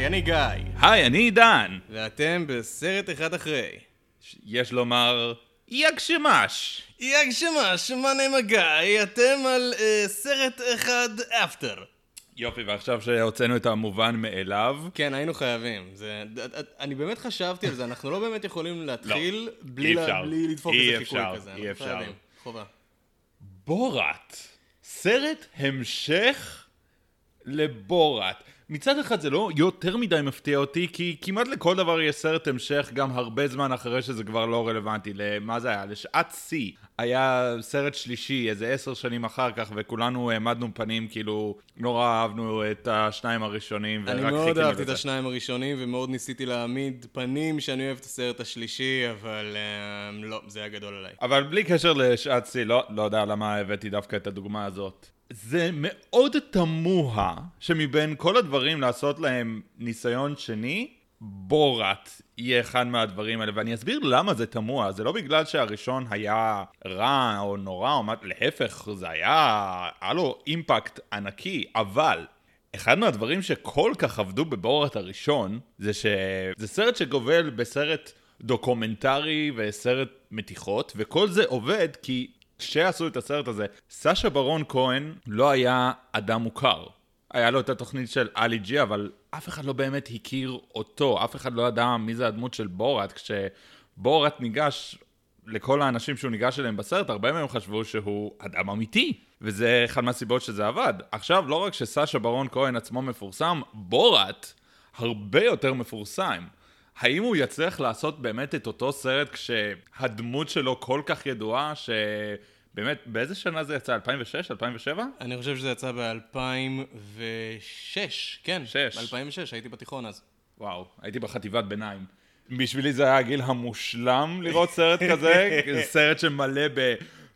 היי, אני גיא, היי, אני עידן. ואתם בסרט אחד אחרי. יש לומר, יגשמש. יגשמה, שמענה מגיא, אתם על אה, סרט אחד אפטר. יופי, ועכשיו שהוצאנו את המובן מאליו, כן, היינו חייבים. זה, אני באמת חשבתי על זה, אנחנו לא באמת יכולים להתחיל בלי, לא, אי לה- אפשר. בלי לדפוק אי איזה חיקוי אפשר, כזה. אי אפשר. חייבים. חובה. בורת. סרט המשך לבורת. מצד אחד זה לא יותר מדי מפתיע אותי, כי כמעט לכל דבר יש סרט המשך גם הרבה זמן אחרי שזה כבר לא רלוונטי. למה זה היה? לשעת שיא. היה סרט שלישי איזה עשר שנים אחר כך, וכולנו העמדנו פנים כאילו נורא אהבנו את השניים הראשונים, ורק אני חיכינו מאוד אהבתי את לזה. השניים הראשונים, ומאוד ניסיתי להעמיד פנים שאני אוהב את הסרט השלישי, אבל אה, לא, זה היה גדול עליי. אבל בלי קשר לשעת שיא, לא, לא יודע למה הבאתי דווקא את הדוגמה הזאת. זה מאוד תמוה שמבין כל הדברים לעשות להם ניסיון שני, בורת יהיה אחד מהדברים האלה, ואני אסביר למה זה תמוה. זה לא בגלל שהראשון היה רע או נורא או מה, להפך, זה היה, היה לו אימפקט ענקי, אבל אחד מהדברים שכל כך עבדו בבורת הראשון, זה שזה סרט שגובל בסרט דוקומנטרי וסרט מתיחות, וכל זה עובד כי כשעשו את הסרט הזה, סאשה ברון כהן לא היה אדם מוכר. היה לו את התוכנית של אלי ג'י, אבל אף אחד לא באמת הכיר אותו, אף אחד לא ידע מי זה הדמות של בורת. כשבורת ניגש לכל האנשים שהוא ניגש אליהם בסרט, הרבה מהם חשבו שהוא אדם אמיתי. וזה אחד מהסיבות שזה עבד. עכשיו, לא רק שסאשה ברון כהן עצמו מפורסם, בורת הרבה יותר מפורסם. האם הוא יצליח לעשות באמת את אותו סרט כשהדמות שלו כל כך ידועה, שבאמת, באיזה שנה זה יצא? 2006? 2007? אני חושב שזה יצא ב-2006, כן. שש. ב-2006, הייתי בתיכון אז. וואו, הייתי בחטיבת ביניים. בשבילי זה היה הגיל המושלם לראות סרט כזה, סרט שמלא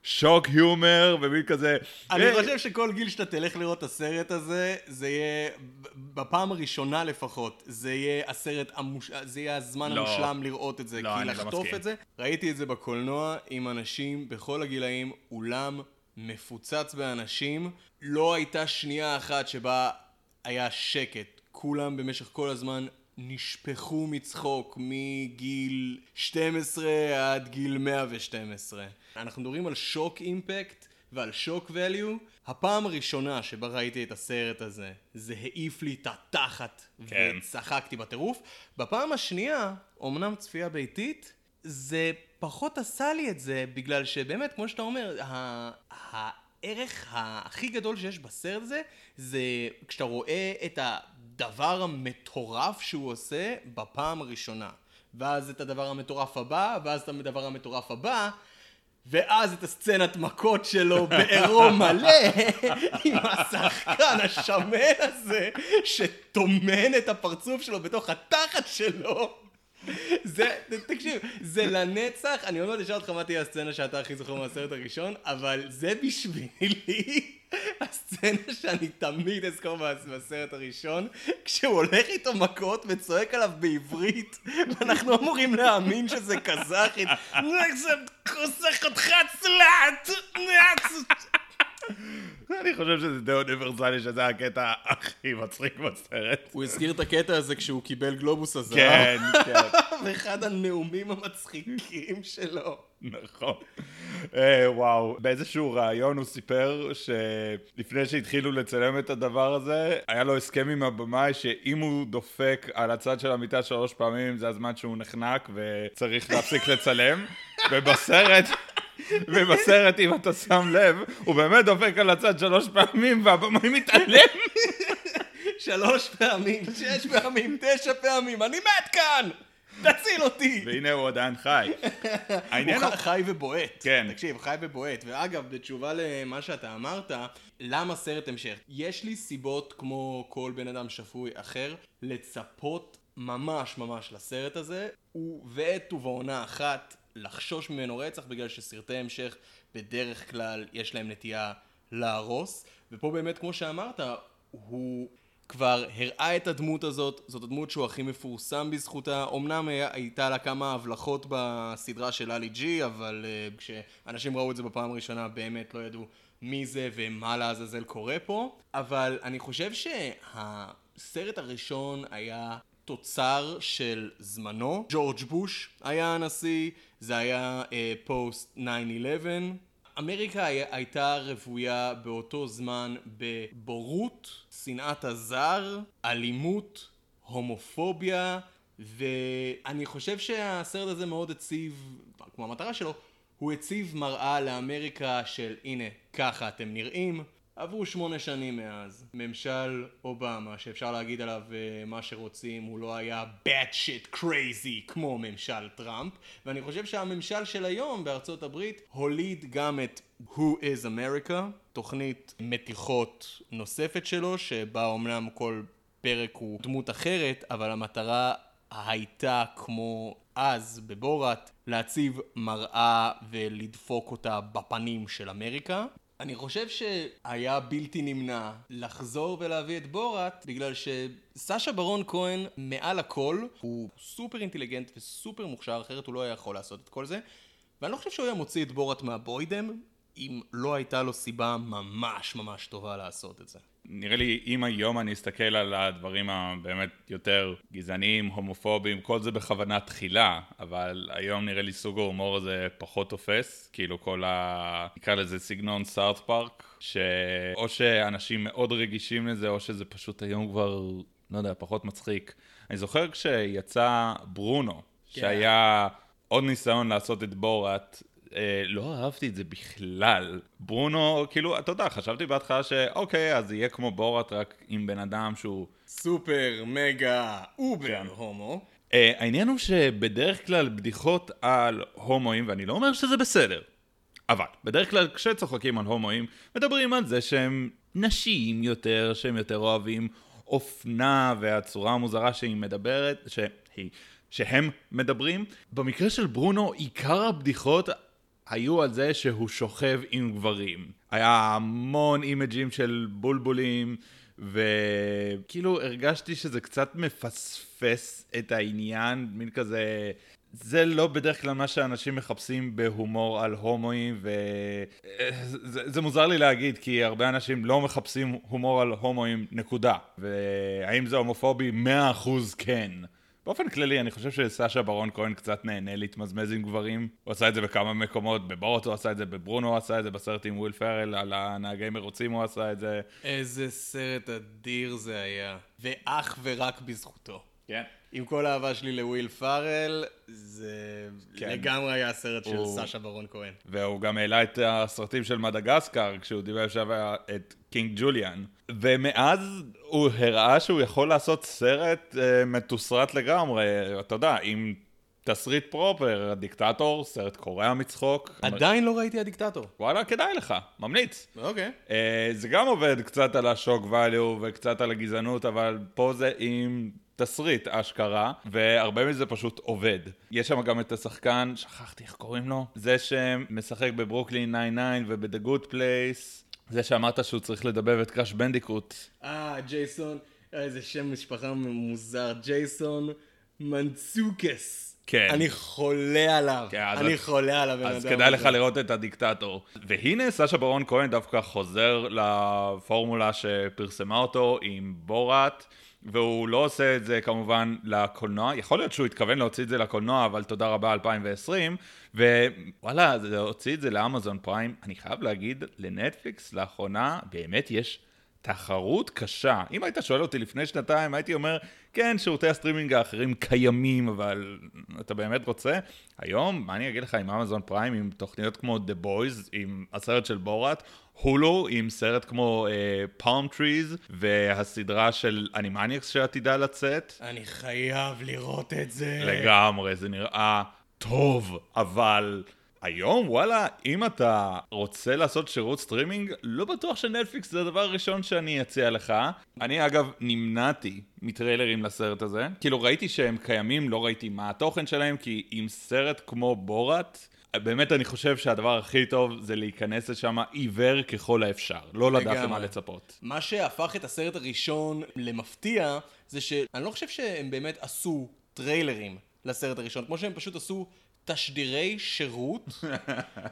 בשוק היומר ומין כזה... אני אה, חושב שכל גיל שאתה תלך לראות את הסרט הזה, זה יהיה, בפעם הראשונה לפחות, זה יהיה הסרט, המוש... זה יהיה הזמן לא. המושלם לראות את זה. לא, כי לא לחטוף מסכים. את זה, ראיתי את זה בקולנוע עם אנשים בכל הגילאים, אולם מפוצץ באנשים, לא הייתה שנייה אחת שבה היה שקט. כולם במשך כל הזמן נשפכו מצחוק מגיל 12 עד גיל 112. אנחנו מדברים על שוק אימפקט ועל שוק ואליו. הפעם הראשונה שבה ראיתי את הסרט הזה, זה העיף לי את התחת כן. וצחקתי בטירוף. בפעם השנייה, אמנם צפייה ביתית, זה פחות עשה לי את זה, בגלל שבאמת, כמו שאתה אומר, ה- הערך הכי גדול שיש בסרט הזה, זה כשאתה רואה את הדבר המטורף שהוא עושה בפעם הראשונה. ואז את הדבר המטורף הבא, ואז את הדבר המטורף הבא, ואז את הסצנת מכות שלו בעירום מלא, עם השחקן השמן הזה, שטומן את הפרצוף שלו בתוך התחת שלו. זה, תקשיב, זה לנצח, אני עוד מעט אשאל אותך מה תהיה הסצנה שאתה הכי זוכר מהסרט הראשון, אבל זה בשבילי הסצנה שאני תמיד אזכור מה- מהסרט הראשון, כשהוא הולך איתו מכות וצועק עליו בעברית, ואנחנו אמורים להאמין שזה קזחית. זה כוסח אותך צלעת! אני חושב שזה די אוניברסלי שזה הקטע הכי מצחיק בסרט. הוא הזכיר את הקטע הזה כשהוא קיבל גלובוס הזהב. כן, כן. באחד הנאומים המצחיקים שלו. נכון. אה, וואו, באיזשהו ראיון הוא סיפר שלפני שהתחילו לצלם את הדבר הזה, היה לו הסכם עם הבמאי שאם הוא דופק על הצד של המיטה שלוש פעמים זה הזמן שהוא נחנק וצריך להפסיק לצלם, ובסרט... ובסרט, אם אתה שם לב, הוא באמת דופק על הצד שלוש פעמים והבמאי מתעלם. שלוש פעמים, שש פעמים, תשע פעמים, אני מת כאן! תציל אותי! והנה הוא עדיין חי. הוא חי ובועט. כן. תקשיב, חי ובועט. ואגב, בתשובה למה שאתה אמרת, למה סרט המשך? יש לי סיבות, כמו כל בן אדם שפוי אחר, לצפות ממש ממש לסרט הזה, ובעת ובעונה אחת לחשוש ממנו רצח, בגלל שסרטי המשך בדרך כלל יש להם נטייה להרוס. ופה באמת, כמו שאמרת, הוא... כבר הראה את הדמות הזאת, זאת הדמות שהוא הכי מפורסם בזכותה. אמנם הייתה לה כמה הבלחות בסדרה של אלי ג'י, אבל uh, כשאנשים ראו את זה בפעם הראשונה באמת לא ידעו מי זה ומה לעזאזל קורה פה. אבל אני חושב הסרט הראשון היה תוצר של זמנו. ג'ורג' בוש היה הנשיא, זה היה פוסט uh, 9-11. אמריקה הייתה רוויה באותו זמן בבורות, שנאת הזר, אלימות, הומופוביה, ואני חושב שהסרט הזה מאוד הציב, כמו המטרה שלו, הוא הציב מראה לאמריקה של הנה, ככה אתם נראים. עברו שמונה שנים מאז. ממשל אובמה, שאפשר להגיד עליו uh, מה שרוצים, הוא לא היה bad shit crazy כמו ממשל טראמפ, ואני חושב שהממשל של היום בארצות הברית הוליד גם את Who is America, תוכנית מתיחות נוספת שלו, שבה אומנם כל פרק הוא דמות אחרת, אבל המטרה הייתה כמו אז בבורת להציב מראה ולדפוק אותה בפנים של אמריקה. אני חושב שהיה בלתי נמנע לחזור ולהביא את בורת בגלל שסשה ברון כהן מעל הכל הוא סופר אינטליגנט וסופר מוכשר אחרת הוא לא היה יכול לעשות את כל זה ואני לא חושב שהוא היה מוציא את בורת מהבוידם אם לא הייתה לו סיבה ממש ממש טובה לעשות את זה. נראה לי אם היום אני אסתכל על הדברים הבאמת יותר גזעניים, הומופוביים, כל זה בכוונה תחילה, אבל היום נראה לי סוג ההומור הזה פחות תופס, כאילו כל ה... נקרא לזה סגנון סארט פארק, שאו שאנשים מאוד רגישים לזה, או שזה פשוט היום כבר, לא יודע, פחות מצחיק. אני זוכר כשיצא ברונו, כן. שהיה עוד ניסיון לעשות את בורת, לא אהבתי את זה בכלל. ברונו, כאילו, אתה יודע, חשבתי בהתחלה שאוקיי, אז יהיה כמו בורת רק עם בן אדם שהוא... סופר, מגה, אובר כן. הומו. Uh, העניין הוא שבדרך כלל בדיחות על הומואים, ואני לא אומר שזה בסדר, אבל בדרך כלל כשצוחקים על הומואים, מדברים על זה שהם נשיים יותר, שהם יותר אוהבים אופנה והצורה המוזרה שהיא מדברת, שהיא, שהם מדברים. במקרה של ברונו, עיקר הבדיחות היו על זה שהוא שוכב עם גברים. היה המון אימג'ים של בולבולים, וכאילו הרגשתי שזה קצת מפספס את העניין, מין כזה... זה לא בדרך כלל מה שאנשים מחפשים בהומור על הומואים, וזה זה מוזר לי להגיד, כי הרבה אנשים לא מחפשים הומור על הומואים, נקודה. והאם זה הומופובי? 100% כן. באופן כללי, אני חושב שסשה ברון כהן קצת נהנה להתמזמז עם גברים. הוא עשה את זה בכמה מקומות, בבורוט הוא עשה את זה, בברונו הוא עשה את זה, בסרט עם וויל פארל, על הנהגי מרוצים הוא עשה את זה. איזה סרט אדיר זה היה, ואך ורק בזכותו. כן. עם כל האהבה שלי לוויל פארל, זה כן. לגמרי היה הסרט של הוא... סשה ברון כהן. והוא גם העלה את הסרטים של מדגסקר, כשהוא דיבב עכשיו את קינג ג'וליאן. ומאז הוא הראה שהוא יכול לעשות סרט uh, מתוסרט לגמרי, אתה יודע, עם תסריט פרופר, הדיקטטור, סרט קורע מצחוק. עדיין לא ראיתי הדיקטטור. וואלה, כדאי לך, ממליץ. אוקיי. Uh, זה גם עובד קצת על השוק ואליו וקצת על הגזענות, אבל פה זה עם תסריט אשכרה, והרבה מזה פשוט עובד. יש שם גם את השחקן, שכחתי איך קוראים לו, זה שמשחק בברוקלין 99 וב-The Good Place, זה שאמרת שהוא צריך לדבב את קראש בנדיקוט. אה, ג'ייסון, איזה שם משפחה מוזר, ג'ייסון מנצוקס. כן. אני חולה עליו, כן, אני חולה על הבן אדם. אז כדאי לך לראות את הדיקטטור. והנה סשה ברון כהן דווקא חוזר לפורמולה שפרסמה אותו עם בורת. והוא לא עושה את זה כמובן לקולנוע, יכול להיות שהוא התכוון להוציא את זה לקולנוע, אבל תודה רבה 2020, ווואלה, להוציא את זה לאמזון פריים, אני חייב להגיד, לנטפליקס לאחרונה באמת יש תחרות קשה. אם היית שואל אותי לפני שנתיים, הייתי אומר, כן, שירותי הסטרימינג האחרים קיימים, אבל אתה באמת רוצה? היום, מה אני אגיד לך עם אמזון פריים, עם תוכניות כמו The Boys, עם הסרט של בורת, הולו עם סרט כמו Palm אה, Trees והסדרה של אנימניאקס שעתידה לצאת. אני חייב לראות את זה. לגמרי, זה נראה טוב, אבל היום וואלה, אם אתה רוצה לעשות שירות סטרימינג, לא בטוח שנטפליקס זה הדבר הראשון שאני אציע לך. אני אגב נמנעתי מטריילרים לסרט הזה. כאילו ראיתי שהם קיימים, לא ראיתי מה התוכן שלהם, כי עם סרט כמו בורת, באמת אני חושב שהדבר הכי טוב זה להיכנס לשם עיוור ככל האפשר, לא לדעת למה לצפות. מה שהפך את הסרט הראשון למפתיע, זה שאני לא חושב שהם באמת עשו טריילרים לסרט הראשון, כמו שהם פשוט עשו תשדירי שירות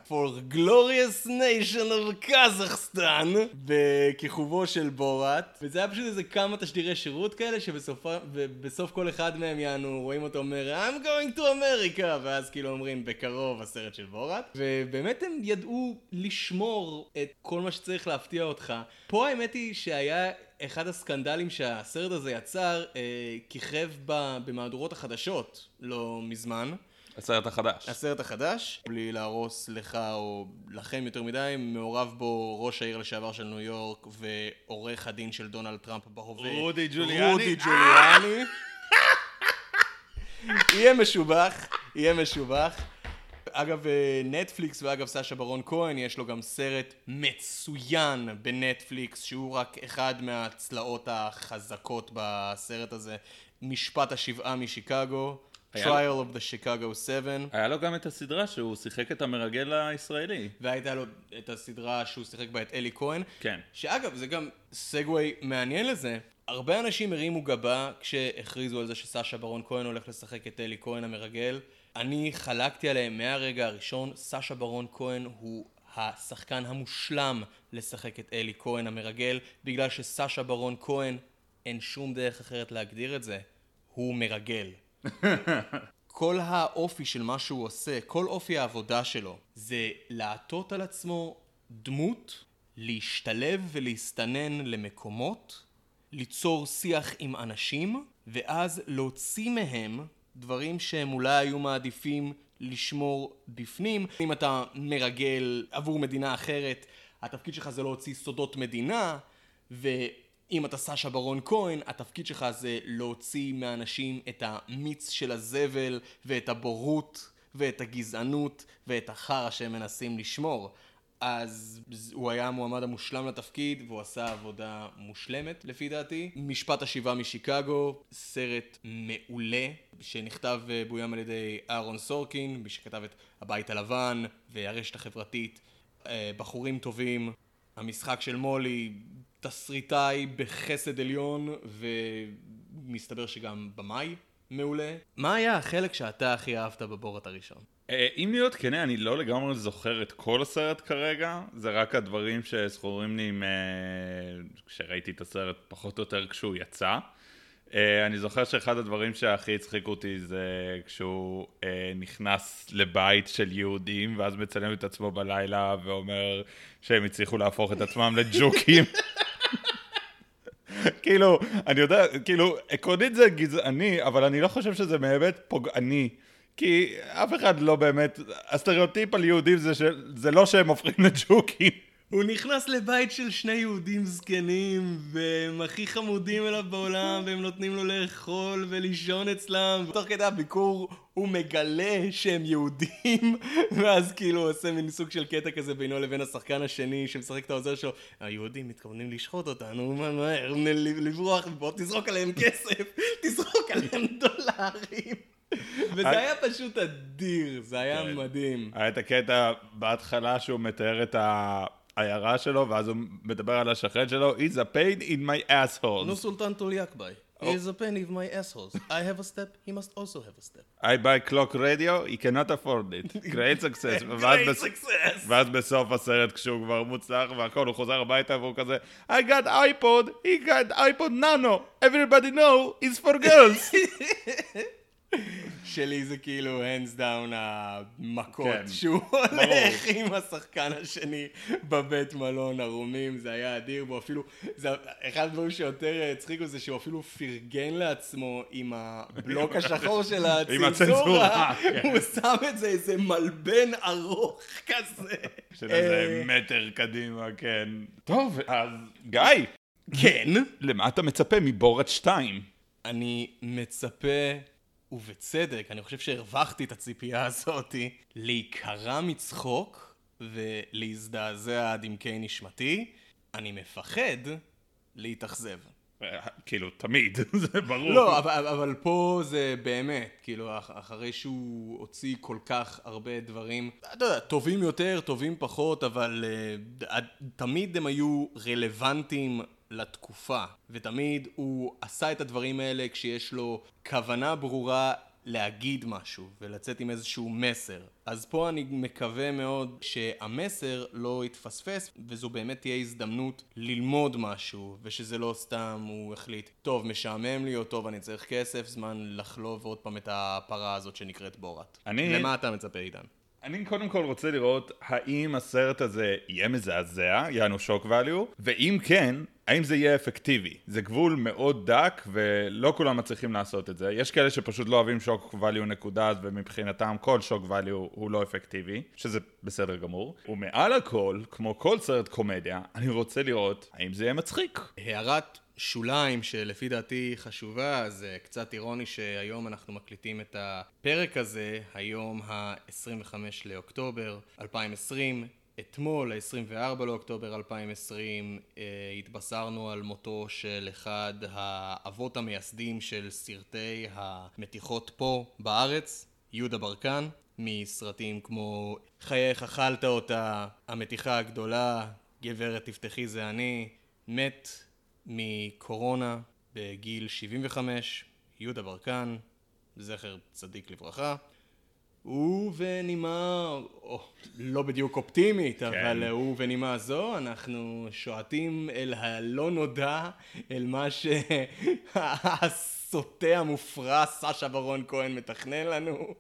for glorious nation of Kazakhstan בכיכובו של בורת. וזה היה פשוט איזה כמה תשדירי שירות כאלה שבסוף כל אחד מהם יענו רואים אותו אומר I'm going to America. ואז כאילו אומרים בקרוב הסרט של בורת. ובאמת הם ידעו לשמור את כל מה שצריך להפתיע אותך. פה האמת היא שהיה אחד הסקנדלים שהסרט הזה יצר אה, כיכב במהדורות החדשות לא מזמן הסרט החדש. הסרט החדש, בלי להרוס לך או לכם יותר מדי, מעורב בו ראש העיר לשעבר של ניו יורק ועורך הדין של דונלד טראמפ בהווה. רודי ג'וליאני. רודי ג'וליאני. יהיה משובח, יהיה משובח. אגב נטפליקס ואגב סאשה ברון כהן יש לו גם סרט מצוין בנטפליקס שהוא רק אחד מהצלעות החזקות בסרט הזה משפט השבעה משיקגו Trial of the Chicago 7. היה לו גם את הסדרה שהוא שיחק את המרגל הישראלי. והייתה לו את הסדרה שהוא שיחק בה את אלי כהן. כן. שאגב, זה גם סגווי מעניין לזה. הרבה אנשים הרימו גבה כשהכריזו על זה שסאשה ברון כהן הולך לשחק את אלי כהן המרגל. אני חלקתי עליהם מהרגע הראשון, סאשה ברון כהן הוא השחקן המושלם לשחק את אלי כהן המרגל, בגלל שסאשה ברון כהן, אין שום דרך אחרת להגדיר את זה, הוא מרגל. כל האופי של מה שהוא עושה, כל אופי העבודה שלו, זה לעטות על עצמו דמות, להשתלב ולהסתנן למקומות, ליצור שיח עם אנשים, ואז להוציא מהם דברים שהם אולי היו מעדיפים לשמור בפנים. אם אתה מרגל עבור מדינה אחרת, התפקיד שלך זה להוציא סודות מדינה, ו... אם אתה סשה ברון כהן, התפקיד שלך זה להוציא מאנשים את המיץ של הזבל ואת הבורות ואת הגזענות ואת החרא שהם מנסים לשמור. אז הוא היה המועמד המושלם לתפקיד והוא עשה עבודה מושלמת לפי דעתי. משפט השיבה משיקגו, סרט מעולה שנכתב ובוים על ידי אהרון סורקין, מי שכתב את הבית הלבן והרשת החברתית. אה, בחורים טובים, המשחק של מולי, תסריטאי בחסד עליון, ומסתבר שגם במאי מעולה. מה היה החלק שאתה הכי אהבת בבורת הראשון? אה, אם להיות כן, אני לא לגמרי זוכר את כל הסרט כרגע, זה רק הדברים שזכורים לי כשראיתי את הסרט פחות או יותר כשהוא יצא. Uh, אני זוכר שאחד הדברים שהכי הצחיקו אותי זה כשהוא נכנס לבית של יהודים ואז מצלם את עצמו בלילה ואומר שהם הצליחו להפוך את עצמם לג'וקים. כאילו, אני יודע, כאילו, עקרונית זה גזעני, אבל אני לא חושב שזה באמת פוגעני. כי אף אחד לא באמת, הסטריאוטיפ על יהודים זה, ש... זה לא שהם הופכים לג'וקים. הוא נכנס לבית של שני יהודים זקנים, והם הכי חמודים אליו בעולם, והם נותנים לו לאכול ולישון אצלם. ותוך כדי הביקור הוא מגלה שהם יהודים, ואז כאילו הוא עושה מין סוג של קטע כזה בינו לבין השחקן השני שמשחק את העוזר שלו. היהודים מתכוונים לשחוט אותנו, מה מהר, לברוח, בוא תזרוק עליהם כסף, תזרוק עליהם דולרים. וזה היה פשוט אדיר, זה היה כן. מדהים. היה את הקטע בהתחלה שהוא מתאר את ה... העיירה שלו, ואז הוא מדבר על השכן שלו, he's a pain in my asshole. נו סולטן טוליאק ביי. He is a pain in my assholes. I have a step, he must also have a step. I buy clock radio, he cannot afford it. Great success. Great success. ואז בסוף הסרט, כשהוא כבר מוצלח והכל, הוא חוזר הביתה והוא כזה, I got iPod, he got iPod nano, everybody know, it's for girls. שלי זה כאילו hands down המכות כן, שהוא הולך עם השחקן השני בבית מלון ערומים זה היה אדיר בו אפילו זה אחד הדברים שיותר הצחיקו זה שהוא אפילו פרגן לעצמו עם הבלוק השחור של הצנזורה. כן. הוא שם את זה איזה מלבן ארוך כזה. של איזה אה, מטר קדימה כן. טוב אז גיא. כן. למה אתה מצפה מבורת 2? אני מצפה ובצדק, אני חושב שהרווחתי את הציפייה הזאתי, להיקרע מצחוק ולהזדעזע עד עמקי נשמתי, אני מפחד להתאכזב. כאילו, תמיד, זה ברור. לא, אבל, אבל פה זה באמת, כאילו, אחרי שהוא הוציא כל כך הרבה דברים, אתה יודע, טובים יותר, טובים פחות, אבל uh, תמיד הם היו רלוונטיים לתקופה, ותמיד הוא עשה את הדברים האלה כשיש לו כוונה ברורה להגיד משהו ולצאת עם איזשהו מסר. אז פה אני מקווה מאוד שהמסר לא יתפספס וזו באמת תהיה הזדמנות ללמוד משהו ושזה לא סתם הוא החליט טוב משעמם לי או טוב אני צריך כסף זמן לחלוב עוד פעם את הפרה הזאת שנקראת בורת. אני- למה אתה מצפה עידן? אני קודם כל רוצה לראות האם הסרט הזה יהיה מזעזע, יענו שוק ואליו, ואם כן, האם זה יהיה אפקטיבי. זה גבול מאוד דק, ולא כולם מצליחים לעשות את זה. יש כאלה שפשוט לא אוהבים שוק ואליו נקודה, ומבחינתם כל שוק ואליו הוא לא אפקטיבי, שזה בסדר גמור. ומעל הכל, כמו כל סרט קומדיה, אני רוצה לראות האם זה יהיה מצחיק. הערת שוליים שלפי דעתי חשובה, זה קצת אירוני שהיום אנחנו מקליטים את הפרק הזה, היום ה-25 לאוקטובר 2020. אתמול, ה-24 לאוקטובר 2020, אה, התבשרנו על מותו של אחד האבות המייסדים של סרטי המתיחות פה בארץ, יהודה ברקן, מסרטים כמו חייך אכלת אותה, המתיחה הגדולה, גברת תפתחי זה אני, מת מקורונה בגיל 75, יהודה ברקן, זכר צדיק לברכה. ובנימה, או, לא בדיוק אופטימית, אבל ובנימה זו אנחנו שועטים אל הלא נודע, אל מה שהסוטה המופרע סשה ברון כהן מתכנן לנו.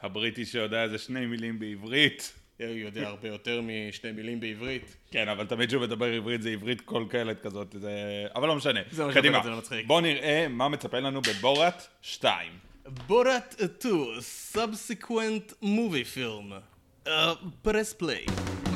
הבריטי שיודע איזה שני מילים בעברית. יודע הרבה יותר משתי מילים בעברית. כן, אבל תמיד כשהוא מדבר עברית זה עברית קולקלת כזאת, זה... אבל לא משנה. זה מה קדימה. זה למצחיק. בואו נראה מה מצפה לנו בבורת 2. בורת 2, subsequent movie film. Uh, press play.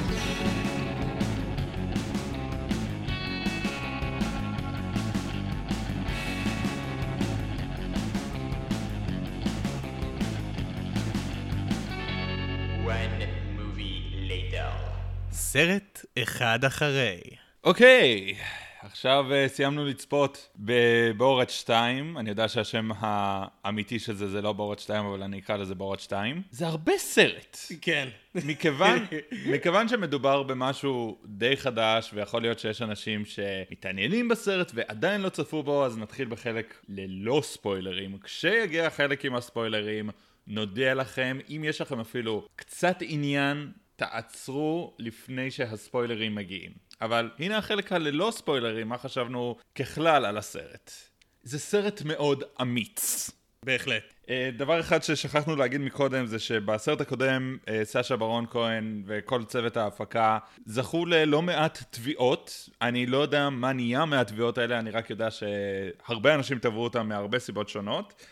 סרט אחד אחרי. אוקיי, עכשיו אה, סיימנו לצפות בבורת 2. אני יודע שהשם האמיתי של זה זה לא בורת 2, אבל אני אקרא לזה בורת 2. זה הרבה סרט. כן. מכיוון, מכיוון שמדובר במשהו די חדש, ויכול להיות שיש אנשים שמתעניינים בסרט ועדיין לא צפו בו, אז נתחיל בחלק ללא ספוילרים. כשיגיע החלק עם הספוילרים, נודיע לכם, אם יש לכם אפילו קצת עניין, תעצרו לפני שהספוילרים מגיעים. אבל הנה החלק הללא ספוילרים, מה חשבנו ככלל על הסרט. זה סרט מאוד אמיץ. בהחלט. אה, דבר אחד ששכחנו להגיד מקודם זה שבסרט הקודם אה, סשה ברון כהן וכל צוות ההפקה זכו ללא מעט תביעות. אני לא יודע מה נהיה מהתביעות האלה, אני רק יודע שהרבה אנשים תבעו אותם מהרבה סיבות שונות.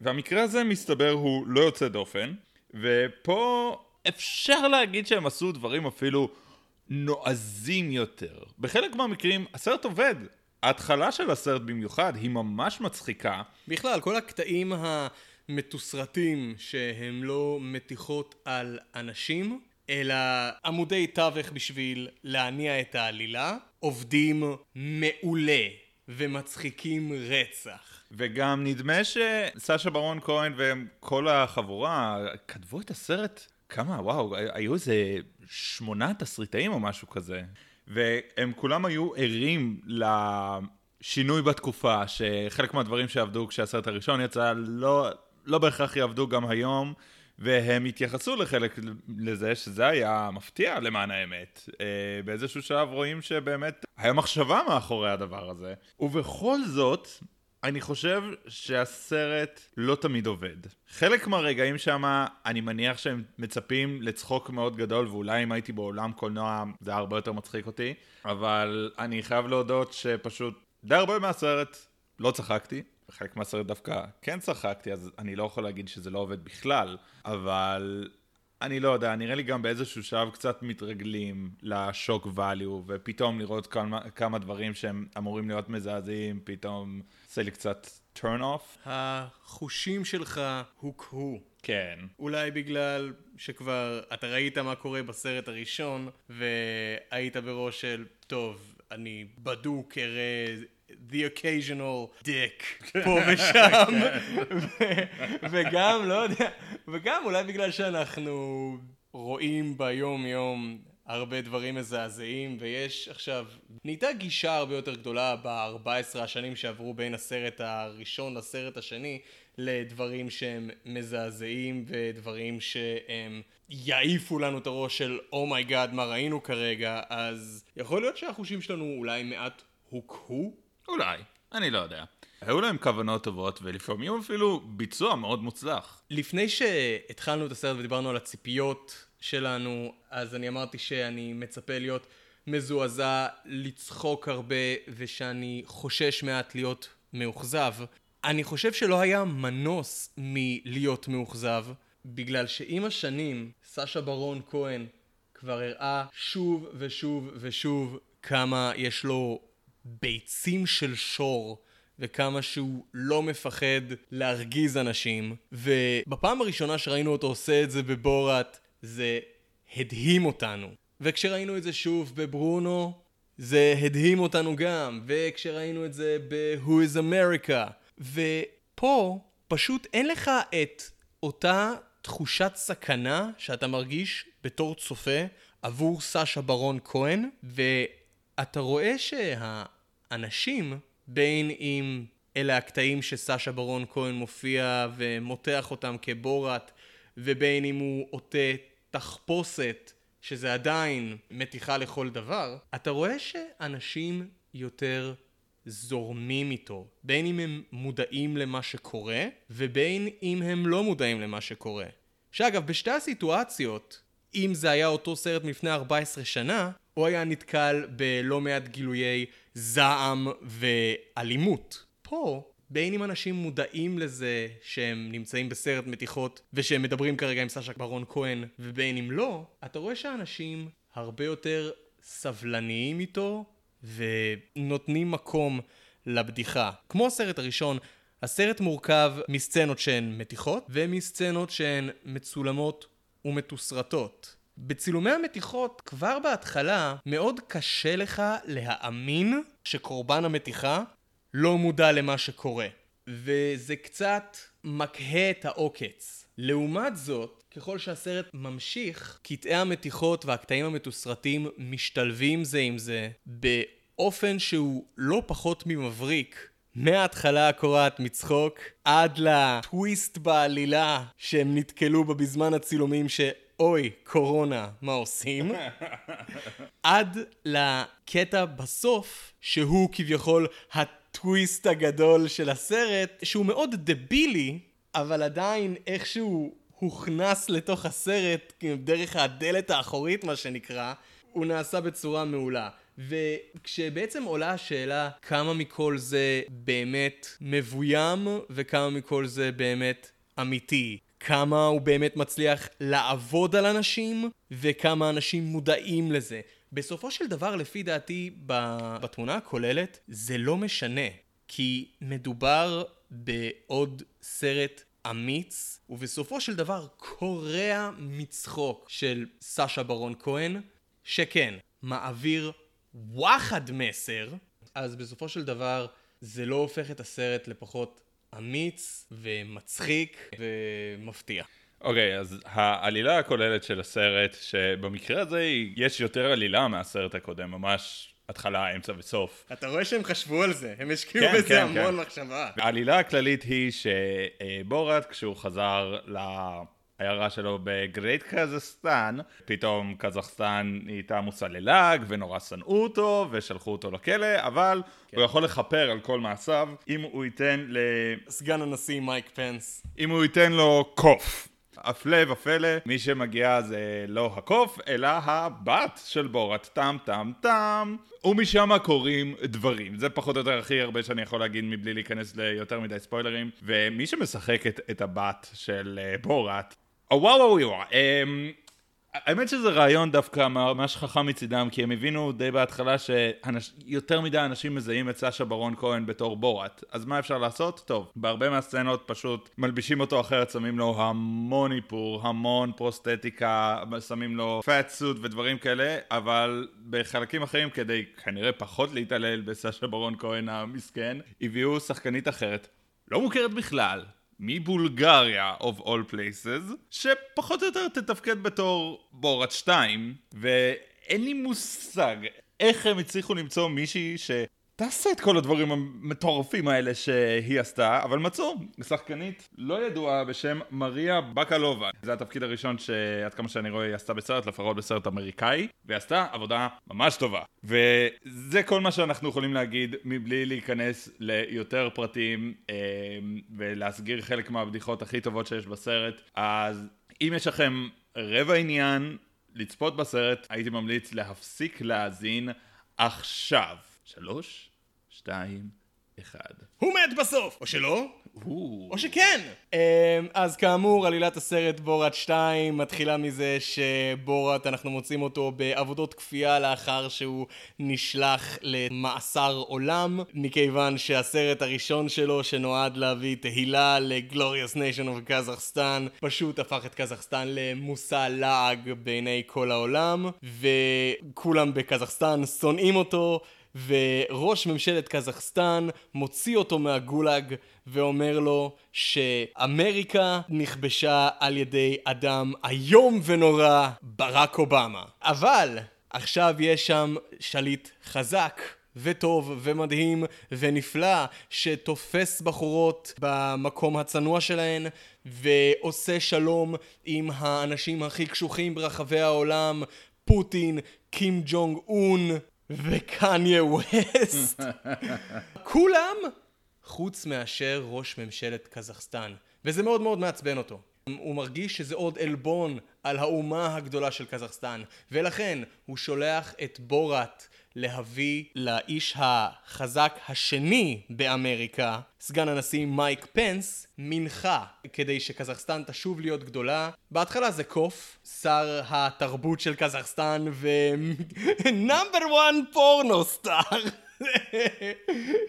והמקרה הזה מסתבר הוא לא יוצא דופן, ופה אפשר להגיד שהם עשו דברים אפילו נועזים יותר. בחלק מהמקרים הסרט עובד. ההתחלה של הסרט במיוחד היא ממש מצחיקה. בכלל, כל הקטעים המתוסרטים שהם לא מתיחות על אנשים, אלא עמודי תווך בשביל להניע את העלילה, עובדים מעולה ומצחיקים רצח. וגם נדמה שסשה ברון כהן וכל החבורה כתבו את הסרט, כמה, וואו, היו איזה שמונה תסריטאים או משהו כזה. והם כולם היו ערים לשינוי בתקופה, שחלק מהדברים שעבדו כשהסרט הראשון יצא לא, לא בהכרח יעבדו גם היום. והם התייחסו לחלק לזה שזה היה מפתיע למען האמת. אה, באיזשהו שלב רואים שבאמת היה מחשבה מאחורי הדבר הזה. ובכל זאת, אני חושב שהסרט לא תמיד עובד. חלק מהרגעים שם, אני מניח שהם מצפים לצחוק מאוד גדול, ואולי אם הייתי בעולם קולנוע זה היה הרבה יותר מצחיק אותי, אבל אני חייב להודות שפשוט די הרבה מהסרט לא צחקתי. בחלק מהסרט דווקא כן צחקתי, אז אני לא יכול להגיד שזה לא עובד בכלל, אבל אני לא יודע, נראה לי גם באיזשהו שלב קצת מתרגלים לשוק value, ופתאום לראות כמה, כמה דברים שהם אמורים להיות מזעזעים, פתאום עושה לי קצת turn off. החושים שלך הוקהו. כן. אולי בגלל שכבר אתה ראית מה קורה בסרט הראשון, והיית בראש של, טוב, אני בדוק אראה the occasional dick פה ושם, ו- וגם, לא יודע, וגם אולי בגלל שאנחנו רואים ביום יום הרבה דברים מזעזעים, ויש עכשיו, נהייתה גישה הרבה יותר גדולה ב-14 השנים שעברו בין הסרט הראשון לסרט השני, לדברים שהם מזעזעים ודברים שהם יעיפו לנו את הראש של oh my God, מה ראינו כרגע, אז יכול להיות שהחושים שלנו אולי מעט הוקהו? אולי, אני לא יודע. היו להם כוונות טובות, ולפעמים אפילו ביצוע מאוד מוצלח. לפני שהתחלנו את הסרט ודיברנו על הציפיות שלנו, אז אני אמרתי שאני מצפה להיות מזועזע, לצחוק הרבה, ושאני חושש מעט להיות מאוכזב. אני חושב שלא היה מנוס מלהיות מאוכזב, בגלל שעם השנים, סשה ברון כהן כבר הראה שוב ושוב ושוב כמה יש לו ביצים של שור. וכמה שהוא לא מפחד להרגיז אנשים, ובפעם הראשונה שראינו אותו עושה את זה בבורת, זה הדהים אותנו. וכשראינו את זה שוב בברונו, זה הדהים אותנו גם, וכשראינו את זה ב-Who is America, ופה פשוט אין לך את אותה תחושת סכנה שאתה מרגיש בתור צופה עבור סשה ברון כהן, ואתה רואה שהאנשים בין אם אלה הקטעים שסשה ברון כהן מופיע ומותח אותם כבורת, ובין אם הוא עוטה תחפושת, שזה עדיין מתיחה לכל דבר, אתה רואה שאנשים יותר זורמים איתו, בין אם הם מודעים למה שקורה, ובין אם הם לא מודעים למה שקורה. שאגב, בשתי הסיטואציות, אם זה היה אותו סרט מלפני 14 שנה, הוא היה נתקל בלא מעט גילויי זעם ואלימות. פה, בין אם אנשים מודעים לזה שהם נמצאים בסרט מתיחות ושהם מדברים כרגע עם סשה ברון כהן ובין אם לא, אתה רואה שאנשים הרבה יותר סבלניים איתו ונותנים מקום לבדיחה. כמו הסרט הראשון, הסרט מורכב מסצנות שהן מתיחות ומסצנות שהן מצולמות ומתוסרטות. בצילומי המתיחות, כבר בהתחלה, מאוד קשה לך להאמין שקורבן המתיחה לא מודע למה שקורה. וזה קצת מקהה את העוקץ. לעומת זאת, ככל שהסרט ממשיך, קטעי המתיחות והקטעים המתוסרטים משתלבים זה עם זה באופן שהוא לא פחות ממבריק. מההתחלה הקורעת מצחוק עד לטוויסט בעלילה שהם נתקלו בה בזמן הצילומים ש... אוי, קורונה, מה עושים? עד לקטע בסוף, שהוא כביכול הטוויסט הגדול של הסרט, שהוא מאוד דבילי, אבל עדיין איכשהו הוכנס לתוך הסרט דרך הדלת האחורית, מה שנקרא, הוא נעשה בצורה מעולה. וכשבעצם עולה השאלה כמה מכל זה באמת מבוים וכמה מכל זה באמת אמיתי, כמה הוא באמת מצליח לעבוד על אנשים וכמה אנשים מודעים לזה. בסופו של דבר, לפי דעתי, בתמונה הכוללת, זה לא משנה. כי מדובר בעוד סרט אמיץ, ובסופו של דבר קורע מצחוק של סשה ברון כהן, שכן, מעביר וואחד מסר, אז בסופו של דבר זה לא הופך את הסרט לפחות אמיץ ומצחיק ומפתיע. אוקיי, okay, אז העלילה הכוללת של הסרט, שבמקרה הזה יש יותר עלילה מהסרט הקודם, ממש התחלה, אמצע וסוף. אתה רואה שהם חשבו על זה, הם השקיעו כן, בזה כן, המון כן. מחשבה. העלילה הכללית היא שבורת, כשהוא חזר ל... העיירה שלו בגרייט קזחסטן, פתאום קזחסטן נהייתה עמוסה ללעג ונורא שנאו אותו ושלחו אותו לכלא, אבל כן. הוא יכול לכפר על כל מעשיו אם הוא ייתן ל... סגן הנשיא מייק פנס. אם הוא ייתן לו קוף. הפלא ופלא, מי שמגיע זה לא הקוף, אלא הבת של בורת, טם טם טם, ומשם קורים דברים. זה פחות או יותר הכי הרבה שאני יכול להגיד מבלי להיכנס ליותר מדי ספוילרים. ומי שמשחק את, את הבת של uh, בורת, וואו וואו וואו, אמ, האמת שזה רעיון דווקא ממש חכם מצידם, כי הם הבינו די בהתחלה שיותר מדי אנשים מזהים את סשה ברון כהן בתור בורת. אז מה אפשר לעשות? טוב, בהרבה מהסצנות פשוט מלבישים אותו אחרת, שמים לו המון איפור, המון פרוסטטיקה, שמים לו פאט סוט ודברים כאלה, אבל בחלקים אחרים, כדי כנראה פחות להתעלל בסשה ברון כהן המסכן, הביאו שחקנית אחרת, לא מוכרת בכלל, מבולגריה of all places, שפחות או יותר תתפקד בתור בורת 2, ו... אין לי מושג איך הם הצליחו למצוא מישהי ש... תעשה את כל הדברים המטורפים האלה שהיא עשתה, אבל מצאו שחקנית לא ידועה בשם מריה בקלובה. זה התפקיד הראשון שעד כמה שאני רואה היא עשתה בסרט, לפחות בסרט אמריקאי, והיא עשתה עבודה ממש טובה. וזה כל מה שאנחנו יכולים להגיד מבלי להיכנס ליותר פרטים אה, ולהסגיר חלק מהבדיחות הכי טובות שיש בסרט. אז אם יש לכם רבע עניין לצפות בסרט, הייתי ממליץ להפסיק להאזין עכשיו. שלוש, שתיים, אחד. הוא מת בסוף! או שלא? או. שכן! אמ, אז כאמור, עלילת הסרט בורת 2 מתחילה מזה שבורת, אנחנו מוצאים אותו בעבודות כפייה לאחר שהוא נשלח למאסר עולם, מכיוון שהסרט הראשון שלו, שנועד להביא תהילה ל-glorious nation of Kazakhstan, פשוט הפך את קזחסטן למושא לעג בעיני כל העולם, וכולם בקזחסטן שונאים אותו. וראש ממשלת קזחסטן מוציא אותו מהגולאג ואומר לו שאמריקה נכבשה על ידי אדם איום ונורא, ברק אובמה. אבל עכשיו יש שם שליט חזק. וטוב ומדהים ונפלא שתופס בחורות במקום הצנוע שלהן ועושה שלום עם האנשים הכי קשוחים ברחבי העולם פוטין, קים ג'ונג און וקניה ווסט. כולם חוץ מאשר ראש ממשלת קזחסטן. וזה מאוד מאוד מעצבן אותו. הוא מרגיש שזה עוד עלבון על האומה הגדולה של קזחסטן, ולכן הוא שולח את בורת להביא לאיש החזק השני באמריקה, סגן הנשיא מייק פנס, מנחה כדי שקזחסטן תשוב להיות גדולה. בהתחלה זה קוף, שר התרבות של קזחסטן ו... נאמבר וואן פורנו סטאר.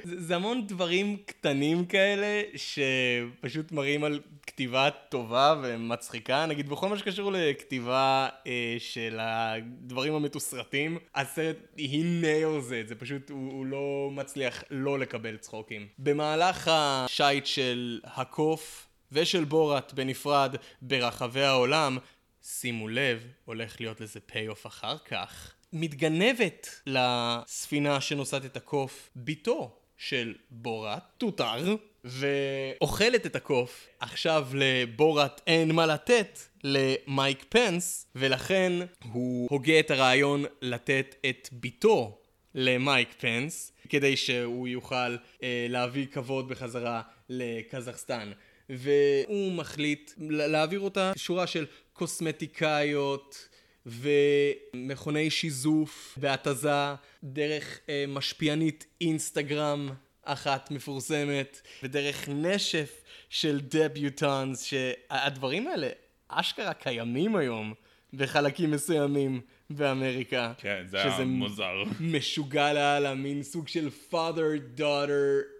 זה, זה המון דברים קטנים כאלה שפשוט מראים על כתיבה טובה ומצחיקה. נגיד בכל מה שקשור לכתיבה אה, של הדברים המתוסרטים הסרט היא nails it זה פשוט הוא, הוא לא מצליח לא לקבל צחוקים. במהלך השייט של הקוף ושל בורת בנפרד ברחבי העולם שימו לב הולך להיות לזה פי אוף אחר כך מתגנבת לספינה שנושאת את הקוף בתו של בורת, תותר, ואוכלת את הקוף. עכשיו לבורת אין מה לתת למייק פנס, ולכן הוא הוגה את הרעיון לתת את בתו למייק פנס, כדי שהוא יוכל אה, להביא כבוד בחזרה לקזחסטן. והוא מחליט להעביר אותה שורה של קוסמטיקאיות, ומכוני שיזוף והתזה דרך אה, משפיענית אינסטגרם אחת מפורסמת ודרך נשף של דביוטאנס שהדברים האלה אשכרה קיימים היום בחלקים מסוימים באמריקה. כן, זה היה מוזר. משוגע לאללה, מין סוג של father daughter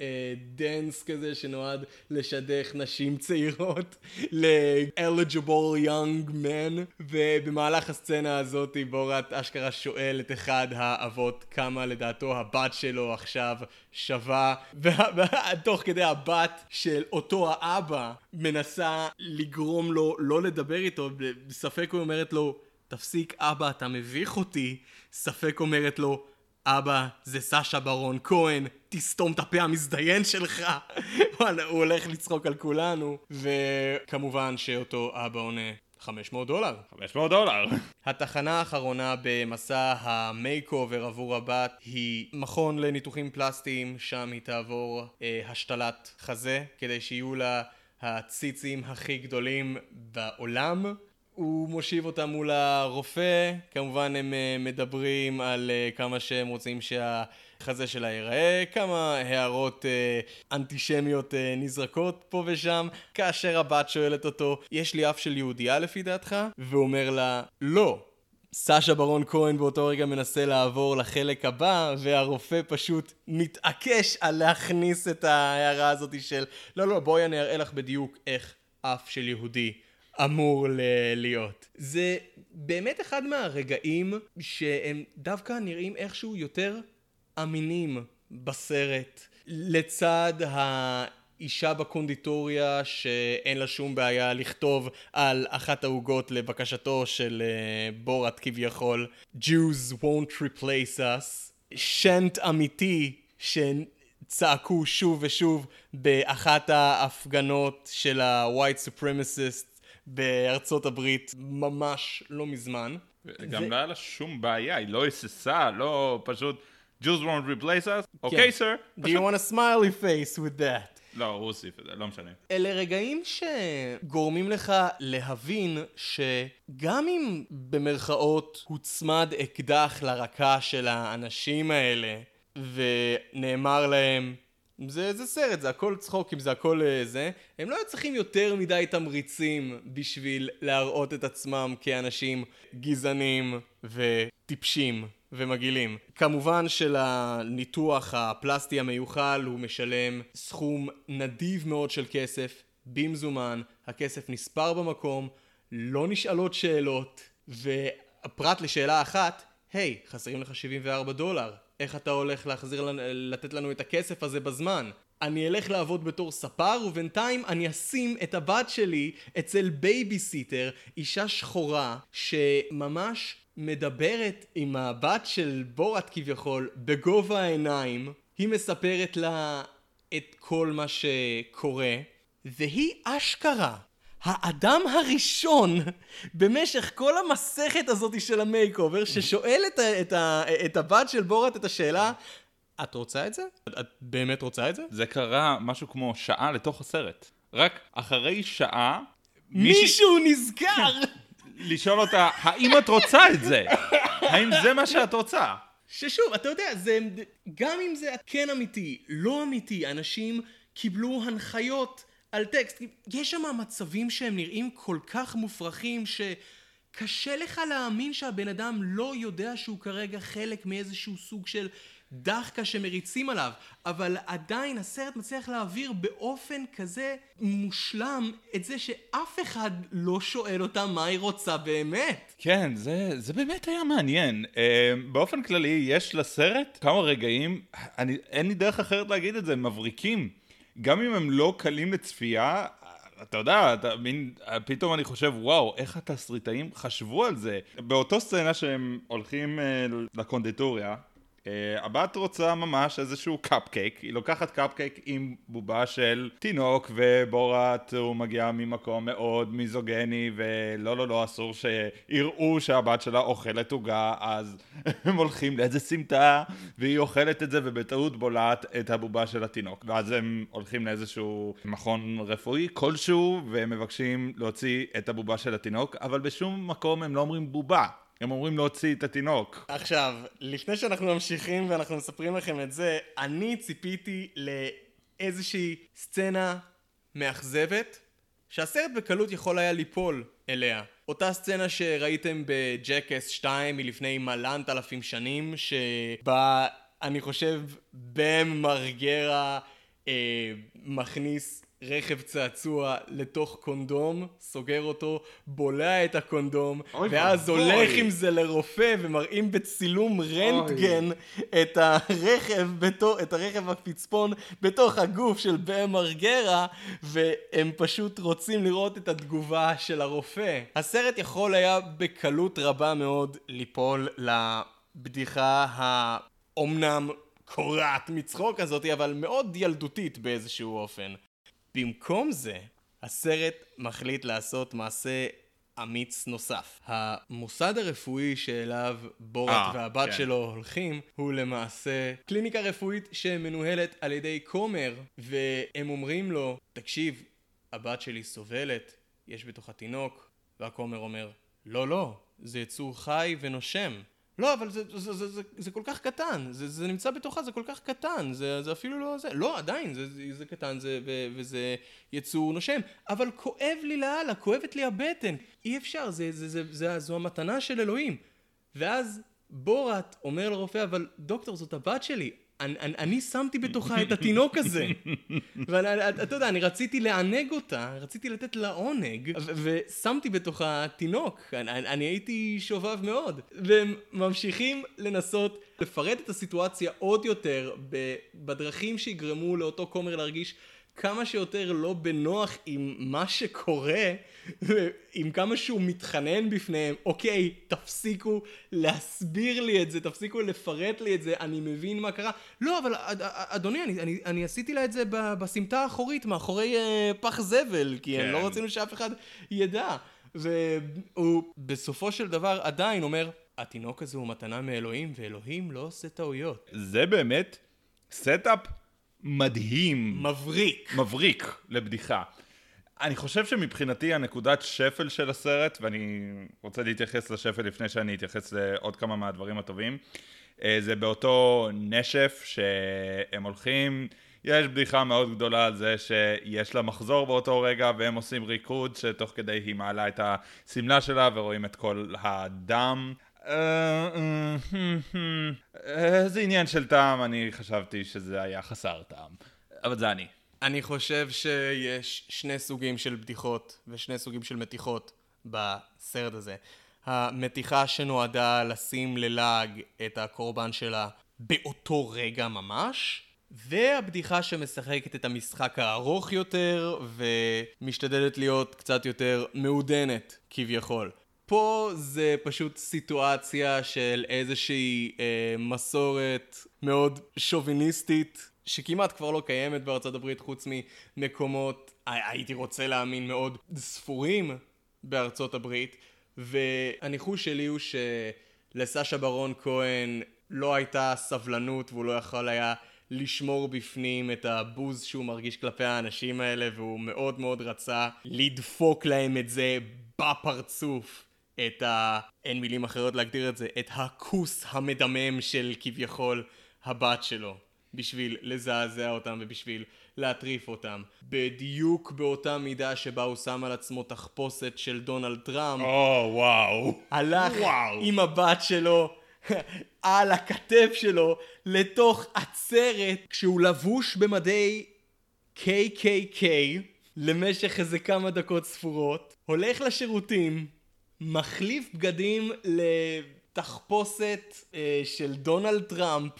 uh, כזה שנועד לשדך נשים צעירות ל-eligible young men ובמהלך הסצנה הזאת בורת אשכרה שואל את אחד האבות כמה לדעתו הבת שלו עכשיו שווה ותוך כדי הבת של אותו האבא מנסה לגרום לו לא לדבר איתו בספק הוא אומרת לו תפסיק אבא אתה מביך אותי ספק אומרת לו אבא זה סשה ברון כהן תסתום את הפה המזדיין שלך וואלה הוא הולך לצחוק על כולנו וכמובן שאותו אבא עונה 500 דולר. 500 דולר. התחנה האחרונה במסע ה makeover עבור הבת היא מכון לניתוחים פלסטיים, שם היא תעבור אה, השתלת חזה, כדי שיהיו לה הציצים הכי גדולים בעולם. הוא מושיב אותה מול הרופא, כמובן הם אה, מדברים על אה, כמה שהם רוצים שהחזה שלה ייראה, כמה הערות אה, אנטישמיות נזרקות פה ושם, כאשר הבת שואלת אותו, יש לי אף של יהודייה לפי דעתך? והוא אומר לה, לא. סשה ברון כהן באותו רגע מנסה לעבור לחלק הבא, והרופא פשוט מתעקש על להכניס את ההערה הזאת של לא לא בואי אני אראה לך בדיוק איך אף של יהודי אמור ל- להיות. זה באמת אחד מהרגעים שהם דווקא נראים איכשהו יותר אמינים בסרט. לצד אישה בקונדיטוריה שאין לה שום בעיה לכתוב על אחת העוגות לבקשתו של אה, בורת כביכול Jews won't replace us שנט אמיתי שצעקו שוב ושוב באחת ההפגנות של ה-white supremacist בארצות הברית ממש לא מזמן. גם ו- לא היה לה שום בעיה, היא לא היססה, לא פשוט Jews won't replace us, אוקיי סר. Do you want a smiley face with that? לא, הוא הוסיף את זה, לא משנה. אלה רגעים שגורמים לך להבין שגם אם במרכאות הוצמד אקדח לרקה של האנשים האלה ונאמר להם זה, זה סרט, זה הכל צחוקים, זה הכל אה, זה, הם לא היו צריכים יותר מדי תמריצים בשביל להראות את עצמם כאנשים גזענים וטיפשים ומגעילים. כמובן שלניתוח הפלסטי המיוחל הוא משלם סכום נדיב מאוד של כסף, במזומן, הכסף נספר במקום, לא נשאלות שאלות, ופרט לשאלה אחת, היי, hey, חסרים לך 74 דולר, איך אתה הולך להחזיר לנו, לתת לנו את הכסף הזה בזמן? אני אלך לעבוד בתור ספר ובינתיים אני אשים את הבת שלי אצל בייביסיטר, אישה שחורה שממש מדברת עם הבת של בורת כביכול בגובה העיניים, היא מספרת לה את כל מה שקורה, והיא אשכרה האדם הראשון במשך כל המסכת הזאת של ה makeover ששואל את, ה- את, ה- את הבת של בורת את השאלה את רוצה את זה? את באמת רוצה את זה? זה קרה משהו כמו שעה לתוך הסרט. רק אחרי שעה, מישהו נזכר! לשאול אותה, האם את רוצה את זה? האם זה מה שאת רוצה? ששוב, אתה יודע, זה, גם אם זה כן אמיתי, לא אמיתי, אנשים קיבלו הנחיות על טקסט. יש שם מצבים שהם נראים כל כך מופרכים שקשה לך להאמין שהבן אדם לא יודע שהוא כרגע חלק מאיזשהו סוג של דחקה שמריצים עליו, אבל עדיין הסרט מצליח להעביר באופן כזה מושלם את זה שאף אחד לא שואל אותה מה היא רוצה באמת. כן, זה, זה באמת היה מעניין. Uh, באופן כללי, יש לסרט כמה רגעים, אני, אין לי דרך אחרת להגיד את זה, מבריקים. גם אם הם לא קלים לצפייה, אתה יודע, אתה מין, פתאום אני חושב, וואו, איך התסריטאים חשבו על זה. באותו סצנה שהם הולכים uh, לקונדיטוריה, Uh, הבת רוצה ממש איזשהו קפקייק, היא לוקחת קפקייק עם בובה של תינוק ובורת הוא מגיע ממקום מאוד מיזוגני ולא לא לא אסור שיראו שהבת שלה אוכלת עוגה. אז הם הולכים לאיזה סמטה והיא אוכלת את זה ובטעות בולעת את הבובה של התינוק. ואז הם הולכים לאיזשהו מכון רפואי כלשהו והם מבקשים להוציא את הבובה של התינוק אבל בשום מקום הם לא אומרים בובה הם אומרים להוציא את התינוק. עכשיו, לפני שאנחנו ממשיכים ואנחנו מספרים לכם את זה, אני ציפיתי לאיזושהי סצנה מאכזבת, שהסרט בקלות יכול היה ליפול אליה. אותה סצנה שראיתם בג'קס 2 מלפני מלנת אלפים שנים, שבה אני חושב בם מרגרה אה, מכניס רכב צעצוע לתוך קונדום, סוגר אותו, בולע את הקונדום, אוי ואז ואבוי. הולך עם זה לרופא ומראים בצילום רנטגן את הרכב, בתור, את הרכב הפצפון בתוך הגוף של בם מרגרה, והם פשוט רוצים לראות את התגובה של הרופא. הסרט יכול היה בקלות רבה מאוד ליפול לבדיחה האומנם קורעת מצחוק הזאת, אבל מאוד ילדותית באיזשהו אופן. במקום זה, הסרט מחליט לעשות מעשה אמיץ נוסף. המוסד הרפואי שאליו בורת אה, והבת כן. שלו הולכים, הוא למעשה קליניקה רפואית שמנוהלת על ידי כומר, והם אומרים לו, תקשיב, הבת שלי סובלת, יש בתוכה תינוק, והכומר אומר, לא, לא, זה יצור חי ונושם. לא, אבל זה, זה, זה, זה, זה כל כך קטן, זה, זה נמצא בתוכה, זה כל כך קטן, זה, זה אפילו לא זה, לא, עדיין, זה, זה, זה קטן זה, ו, וזה יצור נושם, אבל כואב לי לאללה, כואבת לי הבטן, אי אפשר, זה, זה, זה, זה, זו המתנה של אלוהים. ואז בורת אומר לרופא, אבל דוקטור, זאת הבת שלי, אני, אני, אני שמתי בתוכה את התינוק הזה. ואתה יודע, אני רציתי לענג אותה, רציתי לתת לה עונג, ושמתי בתוכה תינוק. אני, אני, הייתי שובב מאוד. והם ממשיכים לנסות לפרט את הסיטואציה עוד יותר בדרכים שיגרמו לאותו כומר להרגיש כמה שיותר לא בנוח עם מה שקורה, עם כמה שהוא מתחנן בפניהם, אוקיי, תפסיקו להסביר לי את זה, תפסיקו לפרט לי את זה, אני מבין מה קרה. לא, אבל אד, אדוני, אני, אני, אני עשיתי לה את זה בסמטה האחורית, מאחורי אה, פח זבל, כי כן. כן. לא רצינו שאף אחד ידע. והוא בסופו של דבר עדיין אומר, התינוק הזה הוא מתנה מאלוהים, ואלוהים לא עושה טעויות. זה באמת setup מדהים. מבריק. מבריק לבדיחה. אני חושב שמבחינתי הנקודת שפל של הסרט, ואני רוצה להתייחס לשפל לפני שאני אתייחס לעוד כמה מהדברים הטובים, אה, זה באותו נשף שהם הולכים, יש בדיחה מאוד גדולה על זה שיש לה מחזור באותו רגע והם עושים ריקוד שתוך כדי היא מעלה את השמלה שלה ורואים את כל הדם. אה, אה, אה, זה עניין של טעם, אני חשבתי שזה היה חסר טעם. אבל זה אני. אני חושב שיש שני סוגים של בדיחות ושני סוגים של מתיחות בסרט הזה. המתיחה שנועדה לשים ללעג את הקורבן שלה באותו רגע ממש, והבדיחה שמשחקת את המשחק הארוך יותר ומשתדלת להיות קצת יותר מעודנת כביכול. פה זה פשוט סיטואציה של איזושהי אה, מסורת מאוד שוביניסטית שכמעט כבר לא קיימת בארצות הברית חוץ ממקומות, הי- הייתי רוצה להאמין, מאוד ספורים בארצות הברית. והניחוש שלי הוא שלסשה ברון כהן לא הייתה סבלנות והוא לא יכול היה לשמור בפנים את הבוז שהוא מרגיש כלפי האנשים האלה והוא מאוד מאוד רצה לדפוק להם את זה בפרצוף את ה... אין מילים אחרות להגדיר את זה, את הכוס המדמם של כביכול הבת שלו בשביל לזעזע אותם ובשביל להטריף אותם בדיוק באותה מידה שבה הוא שם על עצמו תחפושת של דונלד טראמפ או, וואו. הלך וואו. עם הבת שלו על הכתף שלו לתוך עצרת כשהוא לבוש במדי KKK למשך איזה כמה דקות ספורות, הולך לשירותים, מחליף בגדים לתחפושת אה, של דונלד טראמפ,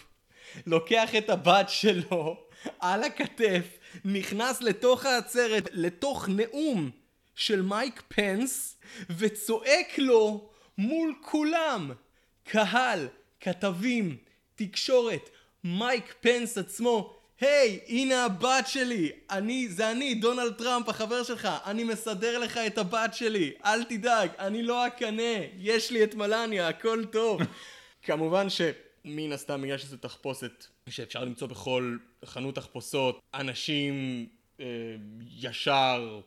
לוקח את הבת שלו על הכתף, נכנס לתוך העצרת, לתוך נאום של מייק פנס, וצועק לו מול כולם, קהל, כתבים, תקשורת, מייק פנס עצמו, היי, hey, הנה הבת שלי, אני, זה אני, דונלד טראמפ, החבר שלך, אני מסדר לך את הבת שלי, אל תדאג, אני לא אקנא, יש לי את מלניה, הכל טוב. כמובן שמן הסתם בגלל שזו תחפושת שאפשר למצוא בכל חנות תחפושות, אנשים אה, ישר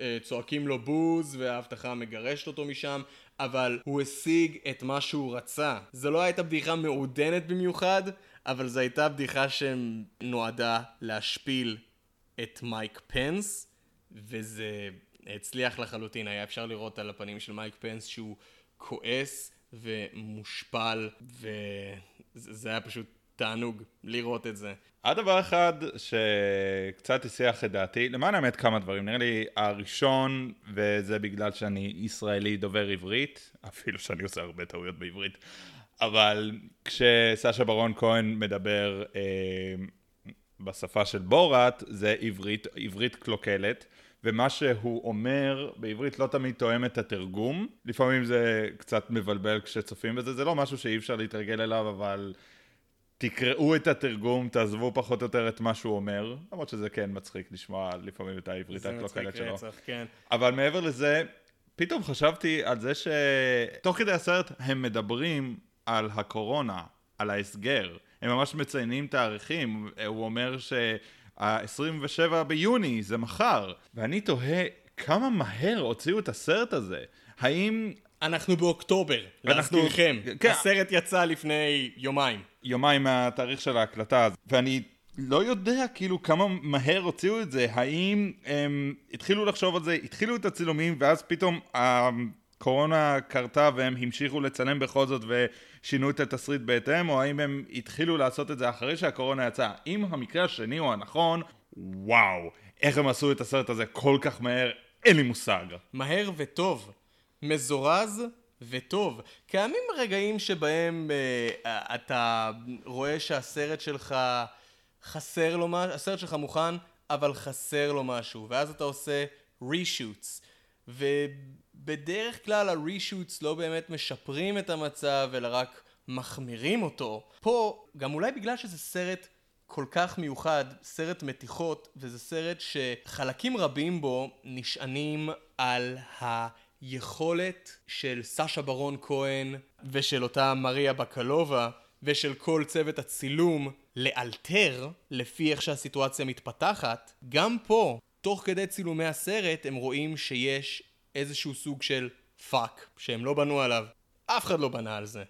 אה, צועקים לו בוז וההבטחה מגרשת אותו משם, אבל הוא השיג את מה שהוא רצה. זו לא הייתה בדיחה מעודנת במיוחד, אבל זו הייתה בדיחה שנועדה להשפיל את מייק פנס, וזה הצליח לחלוטין. היה אפשר לראות על הפנים של מייק פנס שהוא כועס ומושפל, וזה היה פשוט תענוג לראות את זה. היה דבר אחד שקצת הסיח את דעתי, למען האמת כמה דברים, נראה לי הראשון, וזה בגלל שאני ישראלי דובר עברית, אפילו שאני עושה הרבה טעויות בעברית, אבל כשסשה ברון כהן מדבר אה, בשפה של בורת, זה עברית, עברית קלוקלת. ומה שהוא אומר בעברית לא תמיד תואם את התרגום. לפעמים זה קצת מבלבל כשצופים בזה, זה לא משהו שאי אפשר להתרגל אליו, אבל תקראו את התרגום, תעזבו פחות או יותר את מה שהוא אומר, למרות שזה כן מצחיק לשמוע לפעמים את העברית זה מצחיק הקלוקלת שלו. רצח, כן. אבל מעבר לזה, פתאום חשבתי על זה שתוך כדי הסרט הם מדברים על הקורונה, על ההסגר. הם ממש מציינים תאריכים, הוא אומר שה-27 ביוני זה מחר. ואני תוהה כמה מהר הוציאו את הסרט הזה. האם אנחנו באוקטובר, אנחנו- להזכירכם. כן. הסרט יצא לפני יומיים. יומיים מהתאריך של ההקלטה, ואני לא יודע כאילו כמה מהר הוציאו את זה, האם הם התחילו לחשוב על זה, התחילו את הצילומים, ואז פתאום הקורונה קרתה והם המשיכו לצלם בכל זאת ושינו את התסריט בהתאם, או האם הם התחילו לעשות את זה אחרי שהקורונה יצאה. אם המקרה השני הוא הנכון, וואו, איך הם עשו את הסרט הזה כל כך מהר, אין לי מושג. מהר וטוב. מזורז וטוב. קיימים רגעים שבהם אה, אתה רואה שהסרט שלך חסר לו משהו, הסרט שלך מוכן, אבל חסר לו משהו, ואז אתה עושה רישוטס. ובדרך כלל הרישוטס לא באמת משפרים את המצב, אלא רק מחמירים אותו. פה, גם אולי בגלל שזה סרט כל כך מיוחד, סרט מתיחות, וזה סרט שחלקים רבים בו נשענים על היכולת של סשה ברון כהן ושל אותה מריה בקלובה ושל כל צוות הצילום לאלתר לפי איך שהסיטואציה מתפתחת, גם פה, תוך כדי צילומי הסרט, הם רואים שיש איזשהו סוג של פאק שהם לא בנו עליו. אף אחד לא בנה על זה.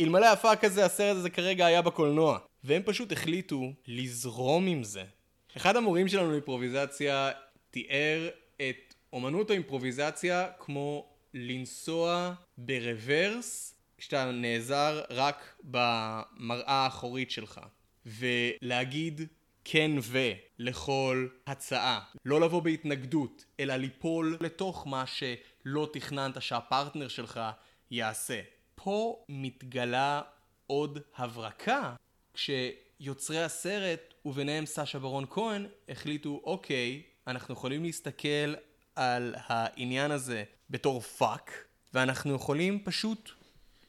אלמלא הפאק הזה, הסרט הזה כרגע היה בקולנוע. והם פשוט החליטו לזרום עם זה. אחד המורים שלנו לאימפרוביזציה תיאר את אומנות האימפרוביזציה כמו לנסוע ברוורס כשאתה נעזר רק במראה האחורית שלך. ולהגיד כן ו לכל הצעה. לא לבוא בהתנגדות, אלא ליפול לתוך מה שלא תכננת שהפרטנר שלך יעשה. פה מתגלה עוד הברקה כשיוצרי הסרט, וביניהם סשה ברון כהן, החליטו, אוקיי, אנחנו יכולים להסתכל על העניין הזה בתור פאק, ואנחנו יכולים פשוט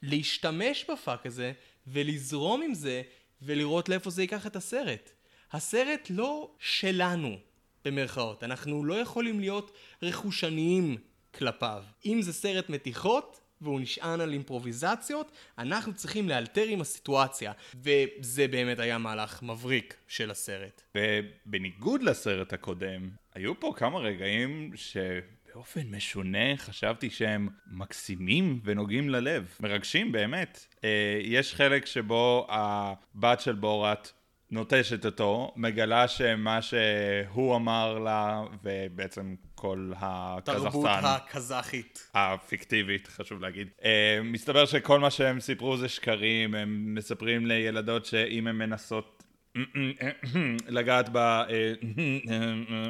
להשתמש בפאק הזה, ולזרום עם זה, ולראות לאיפה זה ייקח את הסרט. הסרט לא שלנו, במרכאות. אנחנו לא יכולים להיות רכושניים כלפיו. אם זה סרט מתיחות, והוא נשען על אימפרוביזציות, אנחנו צריכים לאלתר עם הסיטואציה. וזה באמת היה מהלך מבריק של הסרט. ובניגוד לסרט הקודם, היו פה כמה רגעים ש... באופן משונה חשבתי שהם מקסימים ונוגעים ללב. מרגשים באמת. אה, יש חלק שבו הבת של בורת נוטשת אותו, מגלה שמה שהוא אמר לה, ובעצם כל הקזחסטן... תרבות הקזחית. הפיקטיבית, חשוב להגיד. Uh, מסתבר שכל מה שהם סיפרו זה שקרים, הם מספרים לילדות שאם הן מנסות לגעת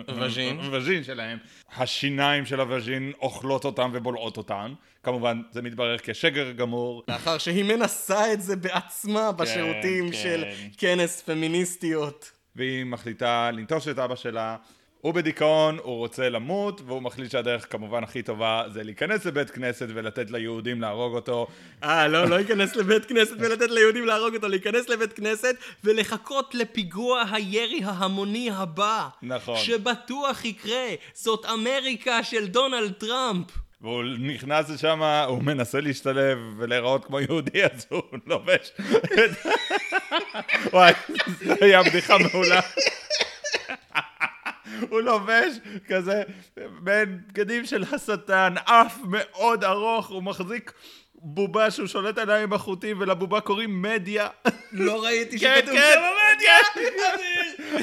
בווז'ין וז'ין שלהם, השיניים של הווז'ין אוכלות אותם ובולעות אותם. כמובן, זה מתברר כשגר גמור. לאחר שהיא מנסה את זה בעצמה בשירותים כן. של כנס פמיניסטיות. והיא מחליטה לנטוש את אבא שלה. הוא בדיכאון, הוא רוצה למות, והוא מחליט שהדרך כמובן הכי טובה זה להיכנס לבית כנסת ולתת ליהודים להרוג אותו. אה, לא, לא ייכנס לבית כנסת ולתת ליהודים להרוג אותו, להיכנס לבית כנסת ולחכות לפיגוע הירי ההמוני הבא. נכון. שבטוח יקרה. זאת אמריקה של דונלד טראמפ. והוא נכנס לשם, הוא מנסה להשתלב ולהיראות כמו יהודי, אז הוא לובש. וואי, זו היה בדיחה מעולה. הוא לובש כזה בין בגדים של השטן, אף מאוד ארוך, הוא מחזיק בובה שהוא שולט עליה עם החוטים ולבובה קוראים מדיה. לא ראיתי כן, שכתוב כן. שם המדיה.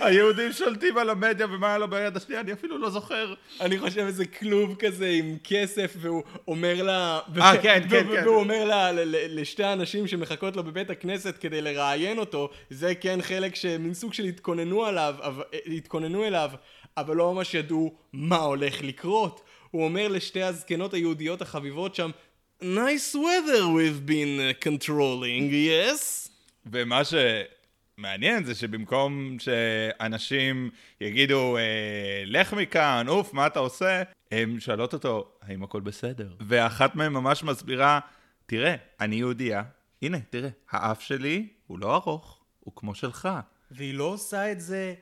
היהודים שולטים על המדיה ומה היה לו ביד השנייה, אני אפילו לא זוכר. אני חושב איזה כלוב כזה עם כסף והוא אומר לה... אה, כן, כן, כן. והוא אומר לה, לשתי הנשים שמחכות לו בבית הכנסת כדי לראיין אותו, זה כן חלק שמין סוג של התכוננו עליו, אבל- התכוננו אליו, אבל לא ממש ידעו מה הולך לקרות. הוא אומר לשתי הזקנות היהודיות החביבות שם, nice weather we've been uh, controlling, yes? ומה שמעניין זה שבמקום שאנשים יגידו, אה, לך מכאן, אוף, מה אתה עושה? הם שואלות אותו, האם הכל בסדר? ואחת מהן ממש מסבירה, תראה, אני יהודייה, הנה, תראה, האף שלי הוא לא ארוך, הוא כמו שלך. והיא לא עושה את זה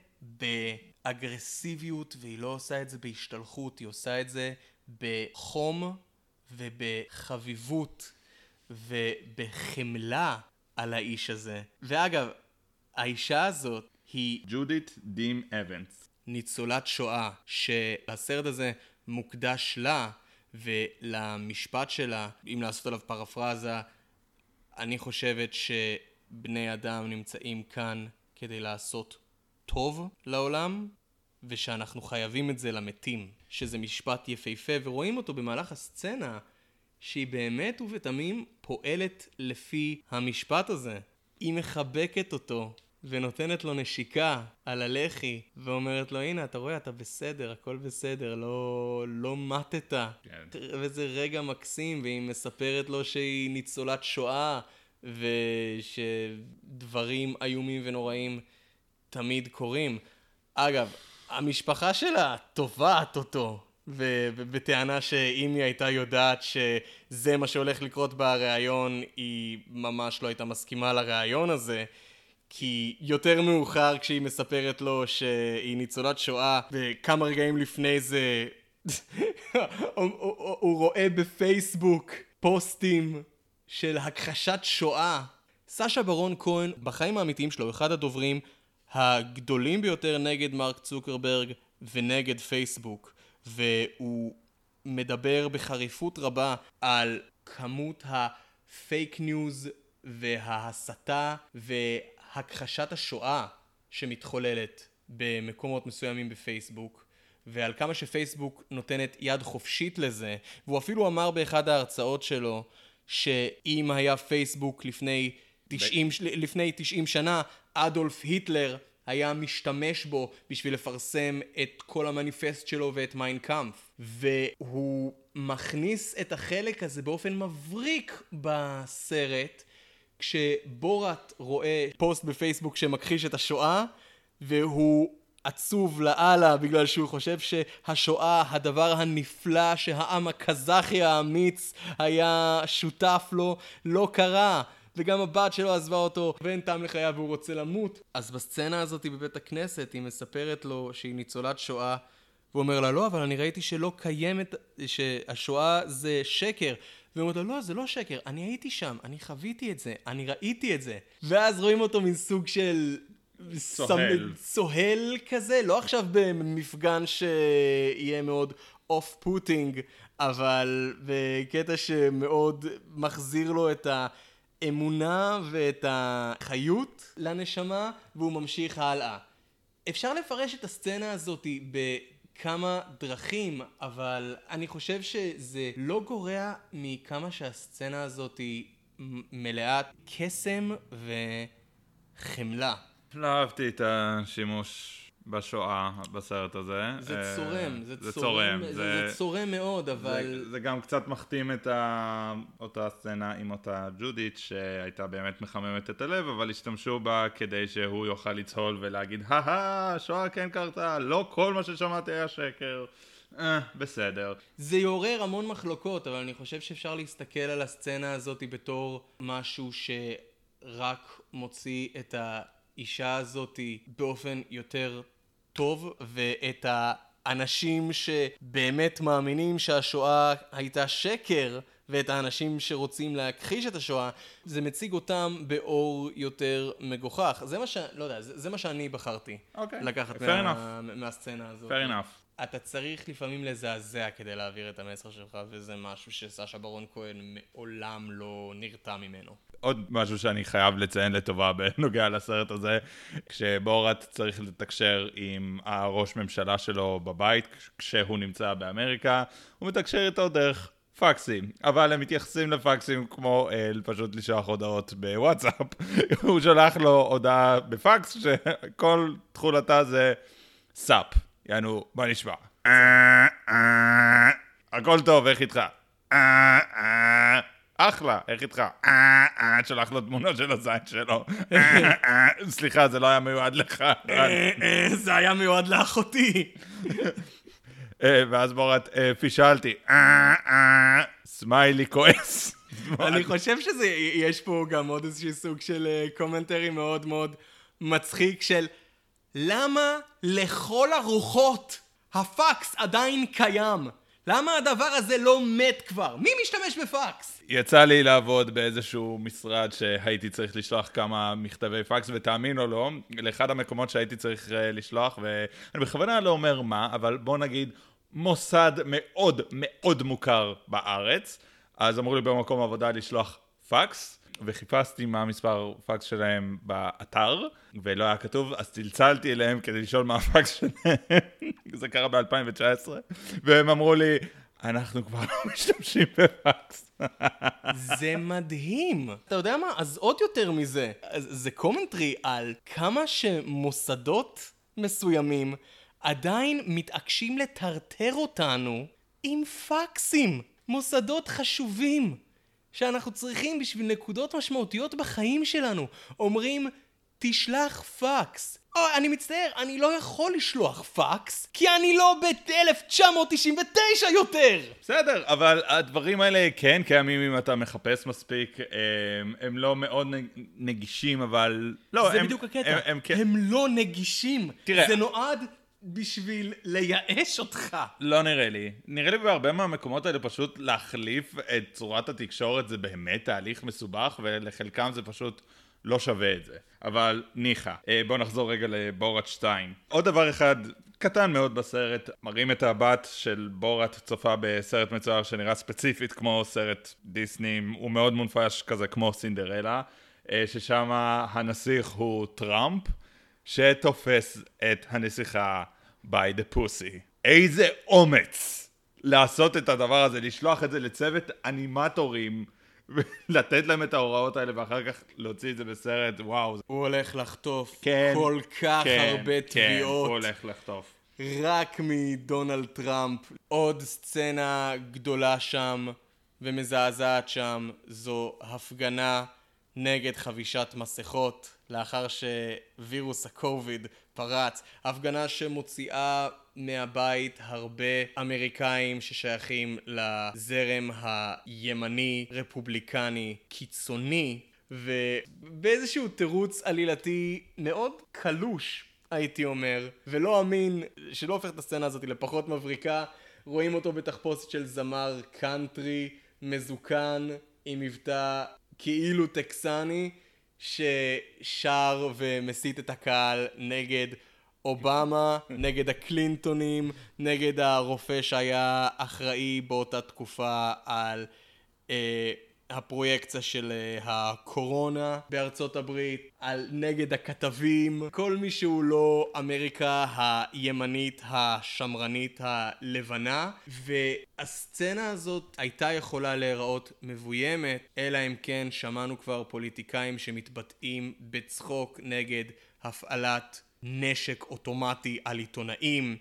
באגרסיביות, והיא לא עושה את זה בהשתלחות, היא עושה את זה בחום ובחביבות ובחמלה על האיש הזה. ואגב, האישה הזאת היא ג'ודית דים אבנס. ניצולת שואה, שהסרט הזה מוקדש לה ולמשפט שלה, אם לעשות עליו פרפרזה, אני חושבת שבני אדם נמצאים כאן כדי לעשות טוב לעולם, ושאנחנו חייבים את זה למתים, שזה משפט יפהפה, ורואים אותו במהלך הסצנה, שהיא באמת ובתמים פועלת לפי המשפט הזה. היא מחבקת אותו, ונותנת לו נשיקה על הלחי, ואומרת לו, הנה, אתה רואה, אתה בסדר, הכל בסדר, לא, לא מתת. כן. איזה רגע מקסים, והיא מספרת לו שהיא ניצולת שואה, ושדברים איומים ונוראים תמיד קורים. אגב, המשפחה שלה תובעת אותו, ו- ו- בטענה שאם היא הייתה יודעת שזה מה שהולך לקרות בריאיון, היא ממש לא הייתה מסכימה לריאיון הזה. כי יותר מאוחר כשהיא מספרת לו שהיא ניצולת שואה, וכמה רגעים לפני זה הוא, הוא, הוא רואה בפייסבוק פוסטים של הכחשת שואה. סשה ברון כהן, בחיים האמיתיים שלו, אחד הדוברים הגדולים ביותר נגד מרק צוקרברג ונגד פייסבוק, והוא מדבר בחריפות רבה על כמות הפייק ניוז וההסתה והכחשת השואה שמתחוללת במקומות מסוימים בפייסבוק. ועל כמה שפייסבוק נותנת יד חופשית לזה, והוא אפילו אמר באחד ההרצאות שלו שאם היה פייסבוק לפני 90, לפני 90 שנה, אדולף היטלר היה משתמש בו בשביל לפרסם את כל המניפסט שלו ואת מיינקאמפ. והוא מכניס את החלק הזה באופן מבריק בסרט, כשבורת רואה פוסט בפייסבוק שמכחיש את השואה, והוא עצוב לאללה בגלל שהוא חושב שהשואה, הדבר הנפלא שהעם הקזחי האמיץ היה שותף לו, לא קרה. וגם הבת שלו עזבה אותו, ואין טעם לחייו והוא רוצה למות. אז בסצנה הזאת בבית הכנסת היא מספרת לו שהיא ניצולת שואה, והוא אומר לה, לא, אבל אני ראיתי שלא קיימת, שהשואה זה שקר. והיא אומרת לו, לא, זה לא שקר, אני הייתי שם, אני חוויתי את זה, אני ראיתי את זה. ואז רואים אותו מין סוג של... צוהל. צוהל כזה, לא עכשיו במפגן שיהיה מאוד off-putting, אבל בקטע שמאוד מחזיר לו את האמונה ואת החיות לנשמה, והוא ממשיך הלאה. אפשר לפרש את הסצנה הזאת בכמה דרכים, אבל אני חושב שזה לא גורע מכמה שהסצנה הזאת מלאת קסם וחמלה. לא אהבתי את השימוש בשואה בסרט הזה. זה אה, צורם, זה, זה צורם, צורם. זה, זה צורם מאוד, אבל... זה, זה גם קצת מחתים את ה... אותה סצנה עם אותה ג'ודית שהייתה באמת מחממת את הלב, אבל השתמשו בה כדי שהוא יוכל לצהול ולהגיד, הא השואה כן קרתה, לא כל מה ששמעתי היה שקר. אה, בסדר. זה יעורר המון מחלוקות, אבל אני חושב שאפשר להסתכל על הסצנה הזאת בתור משהו שרק מוציא את האישה הזאת באופן יותר טוב, ואת האנשים שבאמת מאמינים שהשואה הייתה שקר, ואת האנשים שרוצים להכחיש את השואה, זה מציג אותם באור יותר מגוחך. זה מה ש... לא יודע, זה, זה מה שאני בחרתי. אוקיי, לקחת מה, מהסצנה הזאת. Fair enough. אתה צריך לפעמים לזעזע כדי להעביר את המסר שלך, וזה משהו שסשה ברון כהן מעולם לא נרתע ממנו. עוד משהו שאני חייב לציין לטובה בנוגע לסרט הזה, כשבורת צריך לתקשר עם הראש ממשלה שלו בבית כשהוא נמצא באמריקה, הוא מתקשר איתו דרך פקסים, אבל הם מתייחסים לפקסים כמו אל פשוט לשלוח הודעות בוואטסאפ. הוא שולח לו הודעה בפקס שכל תכולתה זה סאפ, יענו, מה נשמע? "אה, אה, הכל טוב, איך איתך? "אה, אה, אחלה, איך איתך? "אה, אה", שולח לו תמונה של הזין שלו. "אה, אה", סליחה, זה לא היה מיועד לך. זה היה מיועד לאחותי. ואז בורת, "אה, פישלתי. סמיילי כועס. אני חושב פה גם עוד איזשהו סוג של commentary מאוד מאוד מצחיק של למה לכל הרוחות הפקס עדיין קיים? למה הדבר הזה לא מת כבר? מי משתמש בפקס? יצא לי לעבוד באיזשהו משרד שהייתי צריך לשלוח כמה מכתבי פקס, ותאמין או לא, לאחד המקומות שהייתי צריך אה, לשלוח, ואני בכוונה לא אומר מה, אבל בוא נגיד מוסד מאוד מאוד מוכר בארץ, אז אמרו לי במקום עבודה לשלוח פקס. וחיפשתי מה המספר פקס שלהם באתר, ולא היה כתוב, אז צלצלתי אליהם כדי לשאול מה הפקס שלהם, זה קרה ב-2019, והם אמרו לי, אנחנו כבר לא משתמשים בפקס. זה מדהים. אתה יודע מה? אז עוד יותר מזה. זה קומנטרי על כמה שמוסדות מסוימים עדיין מתעקשים לטרטר אותנו עם פקסים. מוסדות חשובים. שאנחנו צריכים בשביל נקודות משמעותיות בחיים שלנו. אומרים, תשלח פקס. או, אני מצטער, אני לא יכול לשלוח פקס, כי אני לא ב-1999 יותר! בסדר, אבל הדברים האלה כן קיימים אם אתה מחפש מספיק, הם, הם לא מאוד נג- נגישים, אבל... לא, זה הם, בדיוק הקטע. הם, הם, כן- הם לא נגישים. תראה- זה נועד בשביל לייאש אותך. לא נראה לי. נראה לי בהרבה מהמקומות האלה פשוט להחליף את צורת התקשורת זה באמת תהליך מסובך, ולחלקם זה פשוט לא שווה את זה. אבל ניחא. אה, בואו נחזור רגע לבורת 2. עוד דבר אחד קטן מאוד בסרט, מראים את הבת של בורת צופה בסרט מצויר שנראה ספציפית כמו סרט דיסני, הוא מאוד מונפש כזה כמו סינדרלה, אה, ששם הנסיך הוא טראמפ. שתופס את הנסיכה by the pussy. איזה אומץ לעשות את הדבר הזה, לשלוח את זה לצוות אנימטורים, ולתת להם את ההוראות האלה ואחר כך להוציא את זה בסרט, וואו. הוא הולך לחטוף כן, כל כך כן, הרבה כן, תביעות. הוא הולך לחטוף. רק מדונלד טראמפ. עוד סצנה גדולה שם ומזעזעת שם זו הפגנה נגד חבישת מסכות לאחר שווירוס הקוביד פרץ. הפגנה שמוציאה מהבית הרבה אמריקאים ששייכים לזרם הימני רפובליקני קיצוני ובאיזשהו תירוץ עלילתי מאוד קלוש הייתי אומר, ולא אמין, שלא הופך את הסצנה הזאת לפחות מבריקה, רואים אותו בתחפושת של זמר קאנטרי מזוקן עם מבטא כאילו טקסני ששר ומסית את הקהל נגד אובמה, נגד הקלינטונים, נגד הרופא שהיה אחראי באותה תקופה על אה, הפרויקציה של אה, הקורונה בארצות הברית, על נגד הכתבים, כל מי שהוא לא אמריקה הימנית, השמרנית, הלבנה, והסצנה הזאת הייתה יכולה להיראות מבוימת, אלא אם כן שמענו כבר פוליטיקאים שמתבטאים בצחוק נגד הפעלת נשק אוטומטי על עיתונאים.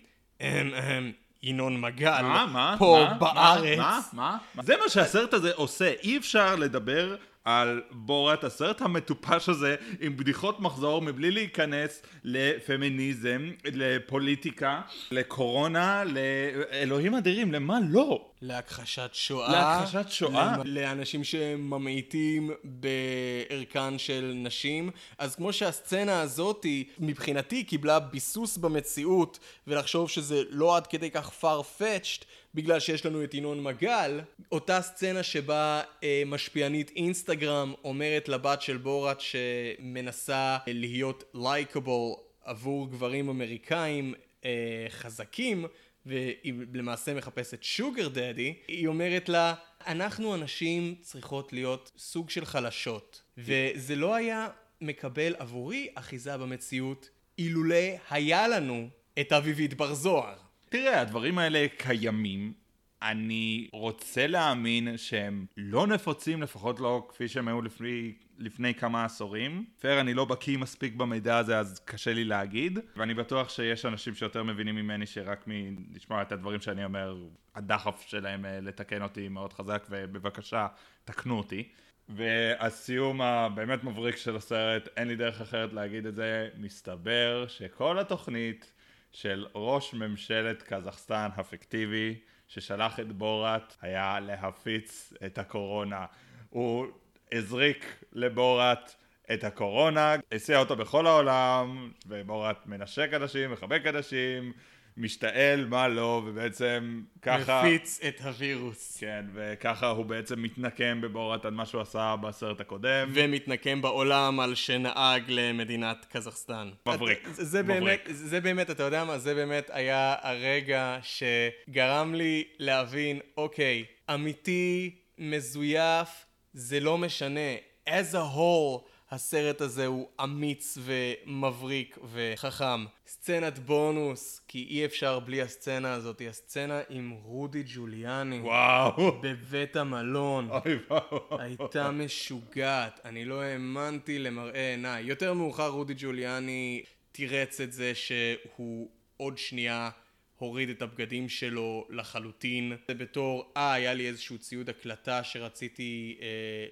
ינון מגל, מה? מה? פה מה? בארץ. מה? מה? מה? זה מה שהסרט הזה עושה. אי אפשר לדבר על בורת הסרט המטופש הזה עם בדיחות מחזור מבלי להיכנס לפמיניזם, לפוליטיקה, לקורונה, לאלוהים אדירים, למה לא? להכחשת שואה. להכחשת שואה. לאנשים שממעיטים בערכן של נשים. אז כמו שהסצנה הזאתי, מבחינתי קיבלה ביסוס במציאות, ולחשוב שזה לא עד כדי כך farfetched, בגלל שיש לנו את ינון מגל, אותה סצנה שבה אה, משפיענית אינסטגרם אומרת לבת של בורת שמנסה להיות לייקable עבור גברים אמריקאים אה, חזקים, והיא למעשה מחפשת שוגר דדי, היא אומרת לה, אנחנו הנשים צריכות להיות סוג של חלשות. וזה לא היה מקבל עבורי אחיזה במציאות, אילולא היה לנו את אביבית בר זוהר. תראה, הדברים האלה קיימים. אני רוצה להאמין שהם לא נפוצים, לפחות לא כפי שהם היו לפני, לפני כמה עשורים. פייר, אני לא בקיא מספיק במידע הזה, אז קשה לי להגיד. ואני בטוח שיש אנשים שיותר מבינים ממני שרק מלשמוע את הדברים שאני אומר, הדחף שלהם אה, לתקן אותי מאוד חזק, ובבקשה, תקנו אותי. והסיום הבאמת מבריק של הסרט, אין לי דרך אחרת להגיד את זה, מסתבר שכל התוכנית של ראש ממשלת קזחסטן הפיקטיבי ששלח את בורת היה להפיץ את הקורונה. הוא הזריק לבורת את הקורונה, הסיע אותו בכל העולם, ובורת מנשק אנשים, מחבק אנשים, משתעל, מה לא, ובעצם ככה... מפיץ את הווירוס. כן, וככה הוא בעצם מתנקם בבורת על מה שהוא עשה בסרט הקודם. ומתנקם בעולם על שנהג למדינת קזחסטן. מבריק. זה, זה מבריק. באמת, זה באמת, אתה יודע מה? זה באמת היה הרגע שגרם לי להבין, אוקיי, אמיתי, מזויף, זה לא משנה. as a whole, הסרט הזה הוא אמיץ ומבריק וחכם. סצנת בונוס, כי אי אפשר בלי הסצנה הזאת, הסצנה עם רודי ג'וליאני. וואו. בבית המלון. אוי ואבוי. הייתה משוגעת, אני לא האמנתי למראה עיניי. יותר מאוחר רודי ג'וליאני תירץ את זה שהוא עוד שנייה הוריד את הבגדים שלו לחלוטין. זה בתור, אה, היה לי איזשהו ציוד הקלטה שרציתי אה,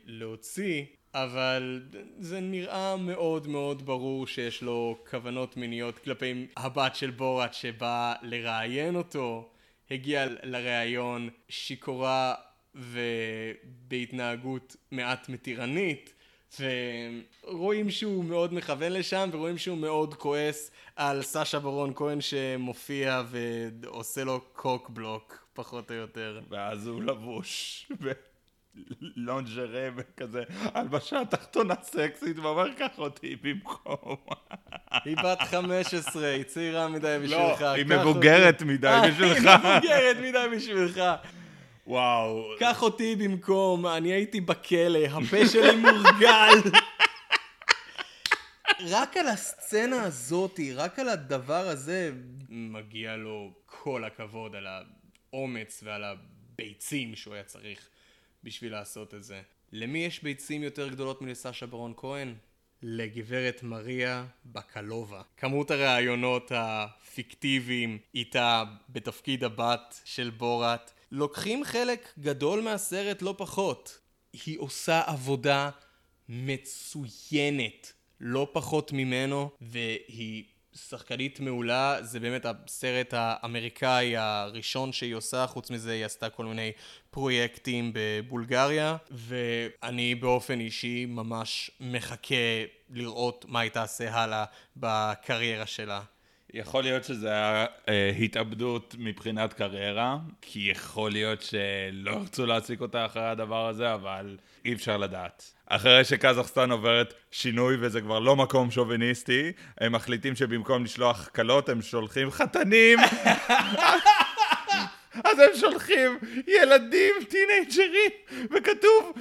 להוציא, אבל זה נראה מאוד מאוד ברור שיש לו כוונות מיניות כלפי הבת של בורת שבאה לראיין אותו. הגיע לראיון שיכורה ובהתנהגות מעט מתירנית. ורואים שהוא מאוד מכוון לשם, ורואים שהוא מאוד כועס על סאשה ברון כהן שמופיע ועושה לו קוק בלוק, פחות או יותר. ואז הוא לבוש בלונג'רה וכזה, הלבשה תחתונה סקסית, ואומר, קח אותי במקום. היא בת 15, היא צעירה מדי בשבילך. לא, היא מבוגרת. מדי אה, בשבילך. היא מבוגרת מדי בשבילך. וואו. קח אותי במקום, אני הייתי בכלא, הפה שלי מורגל. רק על הסצנה הזאתי, רק על הדבר הזה, מגיע לו כל הכבוד על האומץ ועל הביצים שהוא היה צריך בשביל לעשות את זה. למי יש ביצים יותר גדולות מלסשה ברון כהן? לגברת מריה בקלובה. כמות הראיונות הפיקטיביים איתה בתפקיד הבת של בורת לוקחים חלק גדול מהסרט לא פחות. היא עושה עבודה מצוינת, לא פחות ממנו, והיא שחקנית מעולה, זה באמת הסרט האמריקאי הראשון שהיא עושה, חוץ מזה היא עשתה כל מיני פרויקטים בבולגריה, ואני באופן אישי ממש מחכה לראות מה היא תעשה הלאה בקריירה שלה. יכול להיות שזה היה אה, התאבדות מבחינת קריירה, כי יכול להיות שלא ירצו להעסיק אותה אחרי הדבר הזה, אבל אי אפשר לדעת. אחרי שקזחסטן עוברת שינוי וזה כבר לא מקום שוביניסטי, הם מחליטים שבמקום לשלוח כלות הם שולחים חתנים. אז הם שולחים ילדים, טינג'רים, וכתוב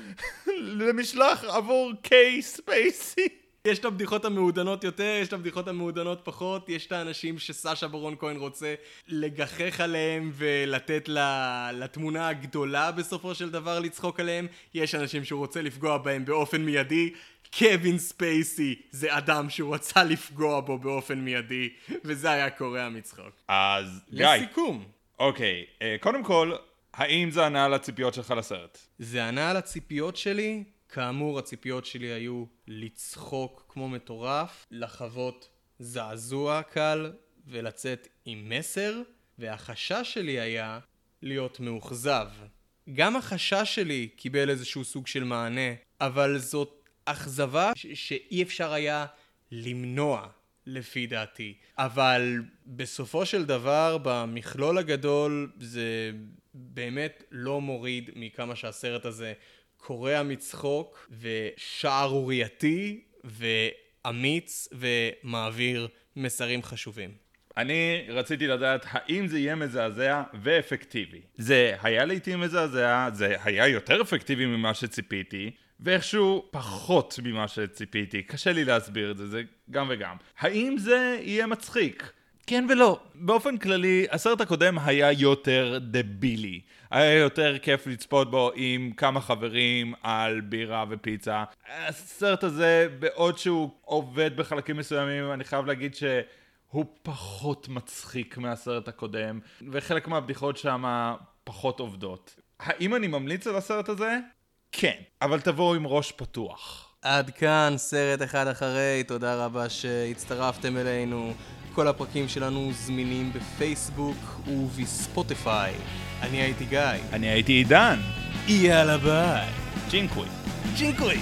למשלוח עבור קיי ספייסי. יש את הבדיחות המעודנות יותר, יש את הבדיחות המעודנות פחות, יש את האנשים שסאשה ברון כהן רוצה לגחך עליהם ולתת לה, לתמונה הגדולה בסופו של דבר לצחוק עליהם, יש אנשים שהוא רוצה לפגוע בהם באופן מיידי. קווין ספייסי זה אדם שהוא רצה לפגוע בו באופן מיידי, וזה היה קורע מצחוק. אז גיא, לסיכום, אוקיי, אה, קודם כל, האם זה ענה על הציפיות שלך לסרט? זה ענה על הציפיות שלי. כאמור, הציפיות שלי היו לצחוק כמו מטורף, לחוות זעזוע קל ולצאת עם מסר, והחשש שלי היה להיות מאוכזב. גם החשש שלי קיבל איזשהו סוג של מענה, אבל זאת אכזבה שאי אפשר היה למנוע. לפי דעתי. אבל בסופו של דבר, במכלול הגדול, זה באמת לא מוריד מכמה שהסרט הזה קורע מצחוק ושערורייתי ואמיץ ומעביר מסרים חשובים. אני רציתי לדעת האם זה יהיה מזעזע ואפקטיבי. זה היה לעיתים מזעזע, זה היה יותר אפקטיבי ממה שציפיתי, ואיכשהו פחות ממה שציפיתי. קשה לי להסביר את זה, זה גם וגם. האם זה יהיה מצחיק? כן ולא. באופן כללי, הסרט הקודם היה יותר דבילי. היה יותר כיף לצפות בו עם כמה חברים על בירה ופיצה. הסרט הזה, בעוד שהוא עובד בחלקים מסוימים, אני חייב להגיד שהוא פחות מצחיק מהסרט הקודם, וחלק מהבדיחות שם פחות עובדות. האם אני ממליץ על הסרט הזה? כן, אבל תבואו עם ראש פתוח. עד כאן סרט אחד אחרי, תודה רבה שהצטרפתם אלינו. כל הפרקים שלנו זמינים בפייסבוק ובספוטיפיי. אני הייתי גיא. אני הייתי עידן. יאללה ביי. ג'ינקוי. ג'ינקוי!